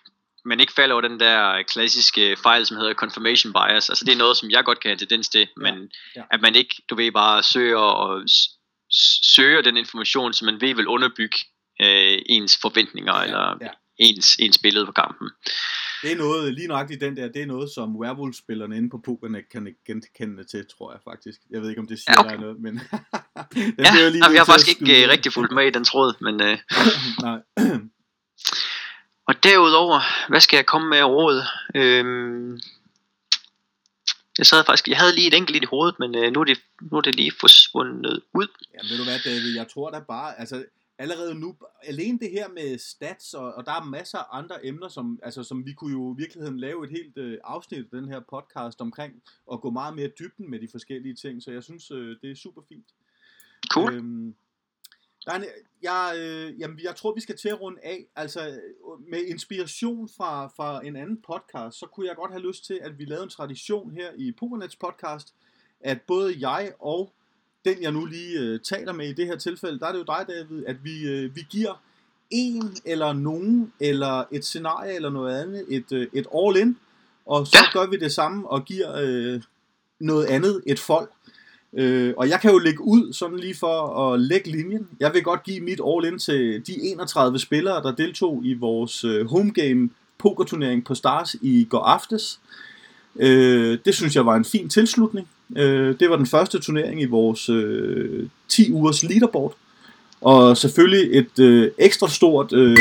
man ikke falder over den der klassiske fejl, som hedder confirmation bias. Altså det er noget, som jeg godt kan have tendens til, ja. men ja. at man ikke, du ved, bare søger og søger den information, som man ved vil underbygge øh, ens forventninger, ja, eller ja. Ens, ens billede på kampen. Det er noget, lige nøjagtigt den der, det er noget, som Werewolf-spillerne inde på Pokernet kan genkende til, tror jeg faktisk. Jeg ved ikke, om det siger ja, okay. dig noget, men... <laughs> den ja, lige jamen, jeg har faktisk ikke uh, rigtig fulgt med i den tråd, men... Uh... <laughs> Nej. og derudover, hvad skal jeg komme med råd? Øhm... Jeg sad faktisk, jeg havde lige et enkelt i hovedet, men uh, nu, er det, nu er det lige forsvundet ud. Ja, ved du hvad, David, jeg tror da bare, altså allerede nu, alene det her med stats, og, og der er masser af andre emner, som, altså, som vi kunne jo i virkeligheden lave et helt øh, afsnit af den her podcast omkring, og gå meget mere dybden med de forskellige ting, så jeg synes, øh, det er super fint. Cool. Øhm, en, jeg, øh, jamen, jeg tror, vi skal til at runde af. Altså, med inspiration fra, fra en anden podcast, så kunne jeg godt have lyst til, at vi lavede en tradition her i Pokernets podcast, at både jeg og den jeg nu lige øh, taler med i det her tilfælde, der er det jo dig, David, at vi, øh, vi giver en eller nogen, eller et scenarie eller noget andet, et, øh, et all-in, og så ja. gør vi det samme og giver øh, noget andet, et folk. Øh, og jeg kan jo lægge ud sådan lige for at lægge linjen. Jeg vil godt give mit all-in til de 31 spillere, der deltog i vores øh, homegame pokerturnering på Stars i går aftes. Øh, det synes jeg var en fin tilslutning. Øh, det var den første turnering i vores øh, 10 ugers leaderboard. Og selvfølgelig et øh, ekstra stort... Øh,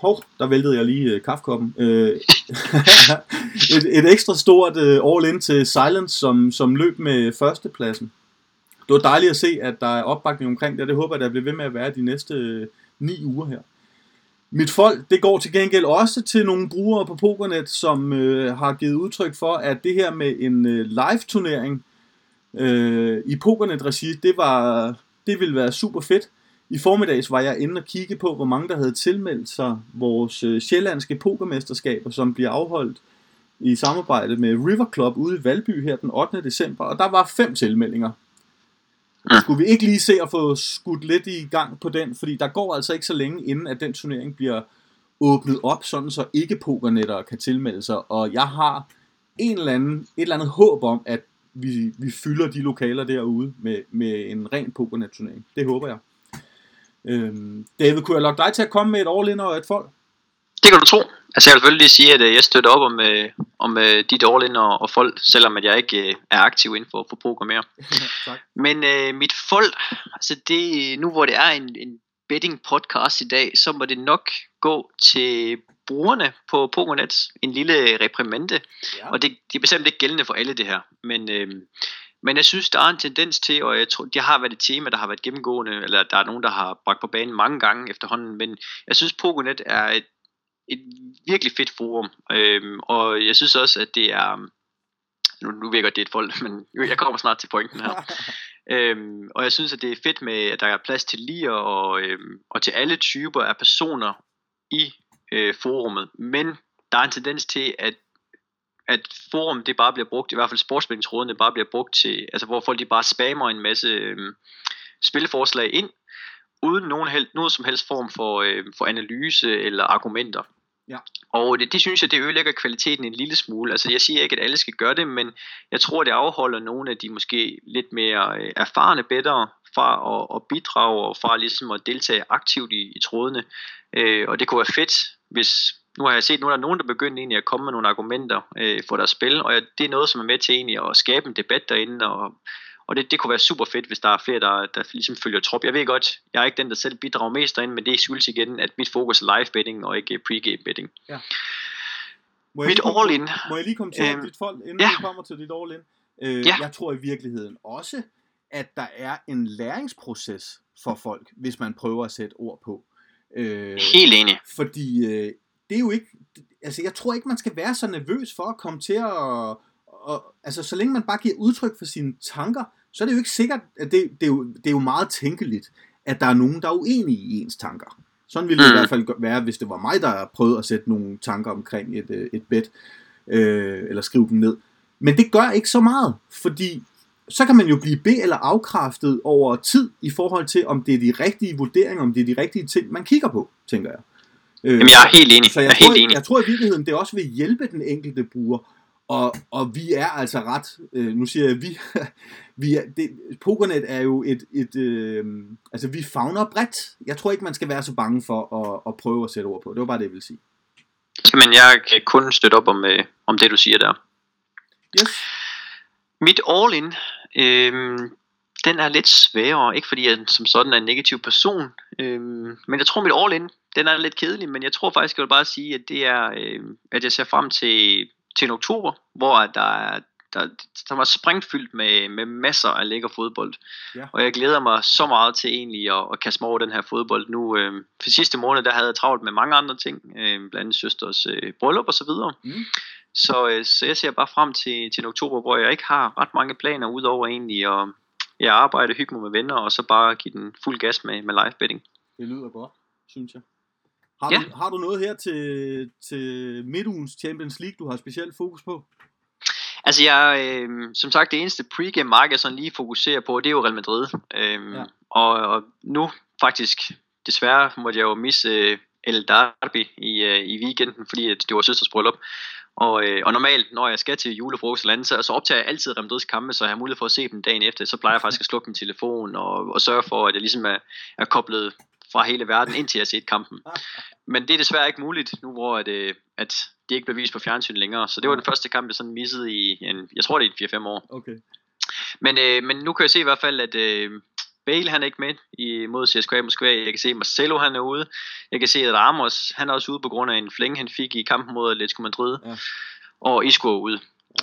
hov, der væltede jeg lige øh, kaffekoppen. Øh, <laughs> et, et ekstra stort øh, all-in til Silence, som, som løb med førstepladsen. Det var dejligt at se, at der er opbakning omkring det, det håber jeg, der bliver ved med at være de næste øh, 9 uger her. Mit folk, det går til gengæld også til nogle brugere på Pokernet, som øh, har givet udtryk for, at det her med en øh, live-turnering øh, i Pokernet-regi, det, var, det ville være super fedt. I formiddags var jeg inde og kigge på, hvor mange der havde tilmeldt sig vores øh, sjællandske pokermesterskaber, som bliver afholdt i samarbejde med River Club ude i Valby her den 8. december, og der var fem tilmeldinger. Skulle vi ikke lige se at få skudt lidt i gang på den, fordi der går altså ikke så længe inden, at den turnering bliver åbnet op, sådan så ikke pokernetter kan tilmelde sig, og jeg har en eller anden, et eller andet håb om, at vi, vi fylder de lokaler derude med, med en ren pokernet-turnering. Det håber jeg. Øhm, David, kunne jeg lokke dig til at komme med et all-in og et folk? Det kan du tro. Altså jeg vil selvfølgelig lige sige, at øh, jeg støtter op om, øh, om øh, dit all-in og, og folk, selvom at jeg ikke er aktiv inden for, for poker mere. <laughs> tak. Men øh, mit folk, altså det, nu hvor det er en, en betting podcast i dag, så må det nok gå til brugerne på Pokernet en lille reprimande. Ja. Og det, det er bestemt ikke gældende for alle det her. Men, øh, men jeg synes, der er en tendens til, og jeg tror, det har været et tema, der har været gennemgående, eller der er nogen, der har bragt på banen mange gange efterhånden, men jeg synes, Pokernet er et, et virkelig fedt forum. Øh, og jeg synes også, at det er... Nu, nu godt, det et folk, men jeg kommer snart til pointen her. <laughs> Øhm, og jeg synes, at det er fedt med, at der er plads til lige og, øhm, og til alle typer af personer i øh, forumet. Men der er en tendens til, at at forum det bare bliver brugt, i hvert fald sportsspillingsrådene bare bliver brugt til, altså hvor folk de bare spammer en masse øh, spilleforslag ind, uden nogen, hel, nogen som helst form for, øh, for analyse eller argumenter. Ja. Og det, det synes jeg, det ødelægger kvaliteten en lille smule. Altså jeg siger ikke, at alle skal gøre det, men jeg tror, det afholder nogle af de måske lidt mere øh, erfarne bedre fra at, at bidrage og fra ligesom at deltage aktivt i, i trådene. Øh, og det kunne være fedt, hvis nu har jeg set, nu er der nogen, der begynder egentlig at komme med nogle argumenter øh, for deres spil, og det er noget, som er med til egentlig at skabe en debat derinde, og, og det, det kunne være super fedt, hvis der er flere, der, der ligesom følger trop. Jeg ved godt, jeg er ikke den, der selv bidrager mest derinde, men det skyldes igen, at mit fokus er live betting og ikke pre-game betting. Ja. Må mit all-in. Må jeg lige komme til øhm, dit folk, inden ja. vi kommer til dit all-in? Øh, ja. Jeg tror i virkeligheden også, at der er en læringsproces for folk, hvis man prøver at sætte ord på. Øh, Helt enig. Fordi øh, det er jo ikke, altså jeg tror ikke, man skal være så nervøs for at komme til at, og, altså så længe man bare giver udtryk for sine tanker, så er det jo ikke sikkert, at det, det, er, jo, det er jo meget tænkeligt, at der er nogen, der er uenige i ens tanker. Sådan ville det mm. i hvert fald være, hvis det var mig, der prøvede at sætte nogle tanker omkring et, øh, et bed, øh, eller skrive dem ned. Men det gør ikke så meget, fordi så kan man jo blive be- eller afkræftet over tid i forhold til, om det er de rigtige vurderinger, om det er de rigtige ting, man kigger på, tænker jeg. Øh, Jamen, jeg er helt enig. Så jeg, jeg, tror, helt enig. jeg tror i virkeligheden, det også vil hjælpe den enkelte bruger. Og, og vi er altså ret, øh, nu siger jeg vi, <laughs> vi er, det, Pokernet er jo et, et øh, altså vi fagner bredt. Jeg tror ikke, man skal være så bange for at, at prøve at sætte ord på. Det var bare det, jeg vil sige. Men jeg kan kun støtte op om, øh, om det, du siger der. Yes. Mit all-in, øh, den er lidt sværere, ikke fordi jeg som sådan er en negativ person, øh, men jeg tror mit all-in, den er lidt kedelig, men jeg tror faktisk, jeg vil bare sige, at det er, øh, at jeg ser frem til, til en oktober, hvor der er der, der var springfyldt med, med masser af lækker fodbold. Ja. Og jeg glæder mig så meget til egentlig at, at kaste mig over den her fodbold nu. Øh, for sidste måned, der havde jeg travlt med mange andre ting, øh, blandt andet søsters øh, bryllup og så videre. Mm. Så, øh, så jeg ser bare frem til, til en oktober, hvor jeg ikke har ret mange planer, udover egentlig at jeg arbejder, hygge mig med venner, og så bare give den fuld gas med, med live betting. Det lyder godt, synes jeg. Har, ja. du, har du noget her til, til midtugens Champions League, du har specielt fokus på? Altså jeg, øh, som sagt, det eneste pregame marked, jeg sådan lige fokuserer på, det er jo Real Madrid. Øh, ja. og, og nu faktisk, desværre måtte jeg jo misse øh, El Derby i, øh, i weekenden, fordi det var søsters bryllup. Og, øh, og normalt, når jeg skal til julefrokost eller andet, så, så optager jeg altid Real kampe, så jeg har mulighed for at se dem dagen efter. Så plejer jeg faktisk at slukke min telefon og, og sørge for, at jeg ligesom er, er koblet fra hele verden, indtil jeg har set kampen. Men det er desværre ikke muligt, nu hvor at, øh, at det ikke bliver vist på fjernsyn længere. Så det var den første kamp, jeg sådan missede i, en, jeg tror det er 4-5 år. Okay. Men, øh, men nu kan jeg se i hvert fald, at øh, Bale han er ikke med i, mod CSKA Moskva. Jeg kan se, Marcelo han er ude. Jeg kan se, at Ramos han er også ude på grund af en flæng, han fik i kampen mod Atletico Madrid. Ja. Og Isco er ude.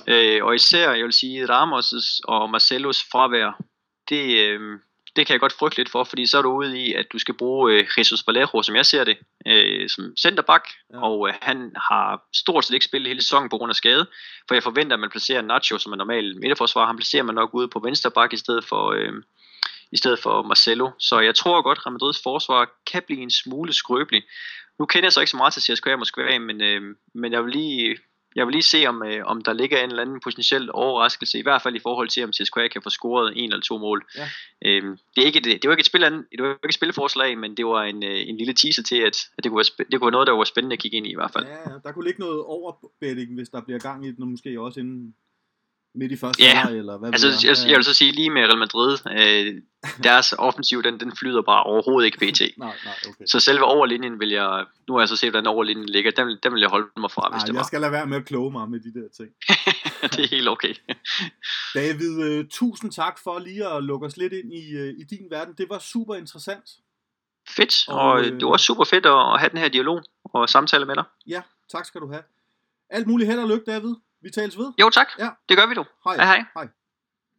Øh, og især, jeg vil sige, Ramos' og Marcelos fravær, det, øh, det kan jeg godt frygte lidt for, fordi så er du ude i, at du skal bruge øh, Jesus Vallejo, som jeg ser det, øh, som centerback, ja. og øh, han har stort set ikke spillet hele sæsonen på grund af skade, for jeg forventer, at man placerer Nacho, som er normal midterforsvar, han placerer man nok ude på venstre bak i stedet for, øh, i stedet for Marcelo. Så jeg tror godt, at Real Madrids forsvar kan blive en smule skrøbelig. Nu kender jeg så ikke så meget til CSKA Moskva, men, øh, men jeg vil lige jeg vil lige se, om, øh, om der ligger en eller anden potentiel overraskelse, i hvert fald i forhold til, om CSKA kan få scoret en eller to mål. Ja. Øhm, det, er ikke, det, det var ikke et, spil, det var ikke et spilforslag, men det var en, øh, en lille teaser til, at, at det, kunne være, det kunne være noget, der var spændende at kigge ind i i hvert fald. Ja, der kunne ligge noget overbetting, hvis der bliver gang i den, og måske også inden midt i første ja, halvleg, eller hvad altså, jeg, jeg, jeg vil så sige lige med Real Madrid, øh, deres <laughs> offensiv, den, den flyder bare overhovedet ikke pt. nej, nej, okay. Så selve overlinjen vil jeg, nu har jeg så set, hvordan overlinjen ligger, den, den vil jeg holde mig fra, hvis Nej, det var. jeg skal lade være med at kloge mig med de der ting. <laughs> det er helt okay. <laughs> David, øh, tusind tak for lige at lukke os lidt ind i, øh, i din verden. Det var super interessant. Fedt, og, og øh, det var super fedt at, at have den her dialog og samtale med dig. Ja, tak skal du have. Alt muligt held og lykke, David. Vi tales ved. Jo tak, Ja. det gør vi du. Hej. Hej hej. Hej.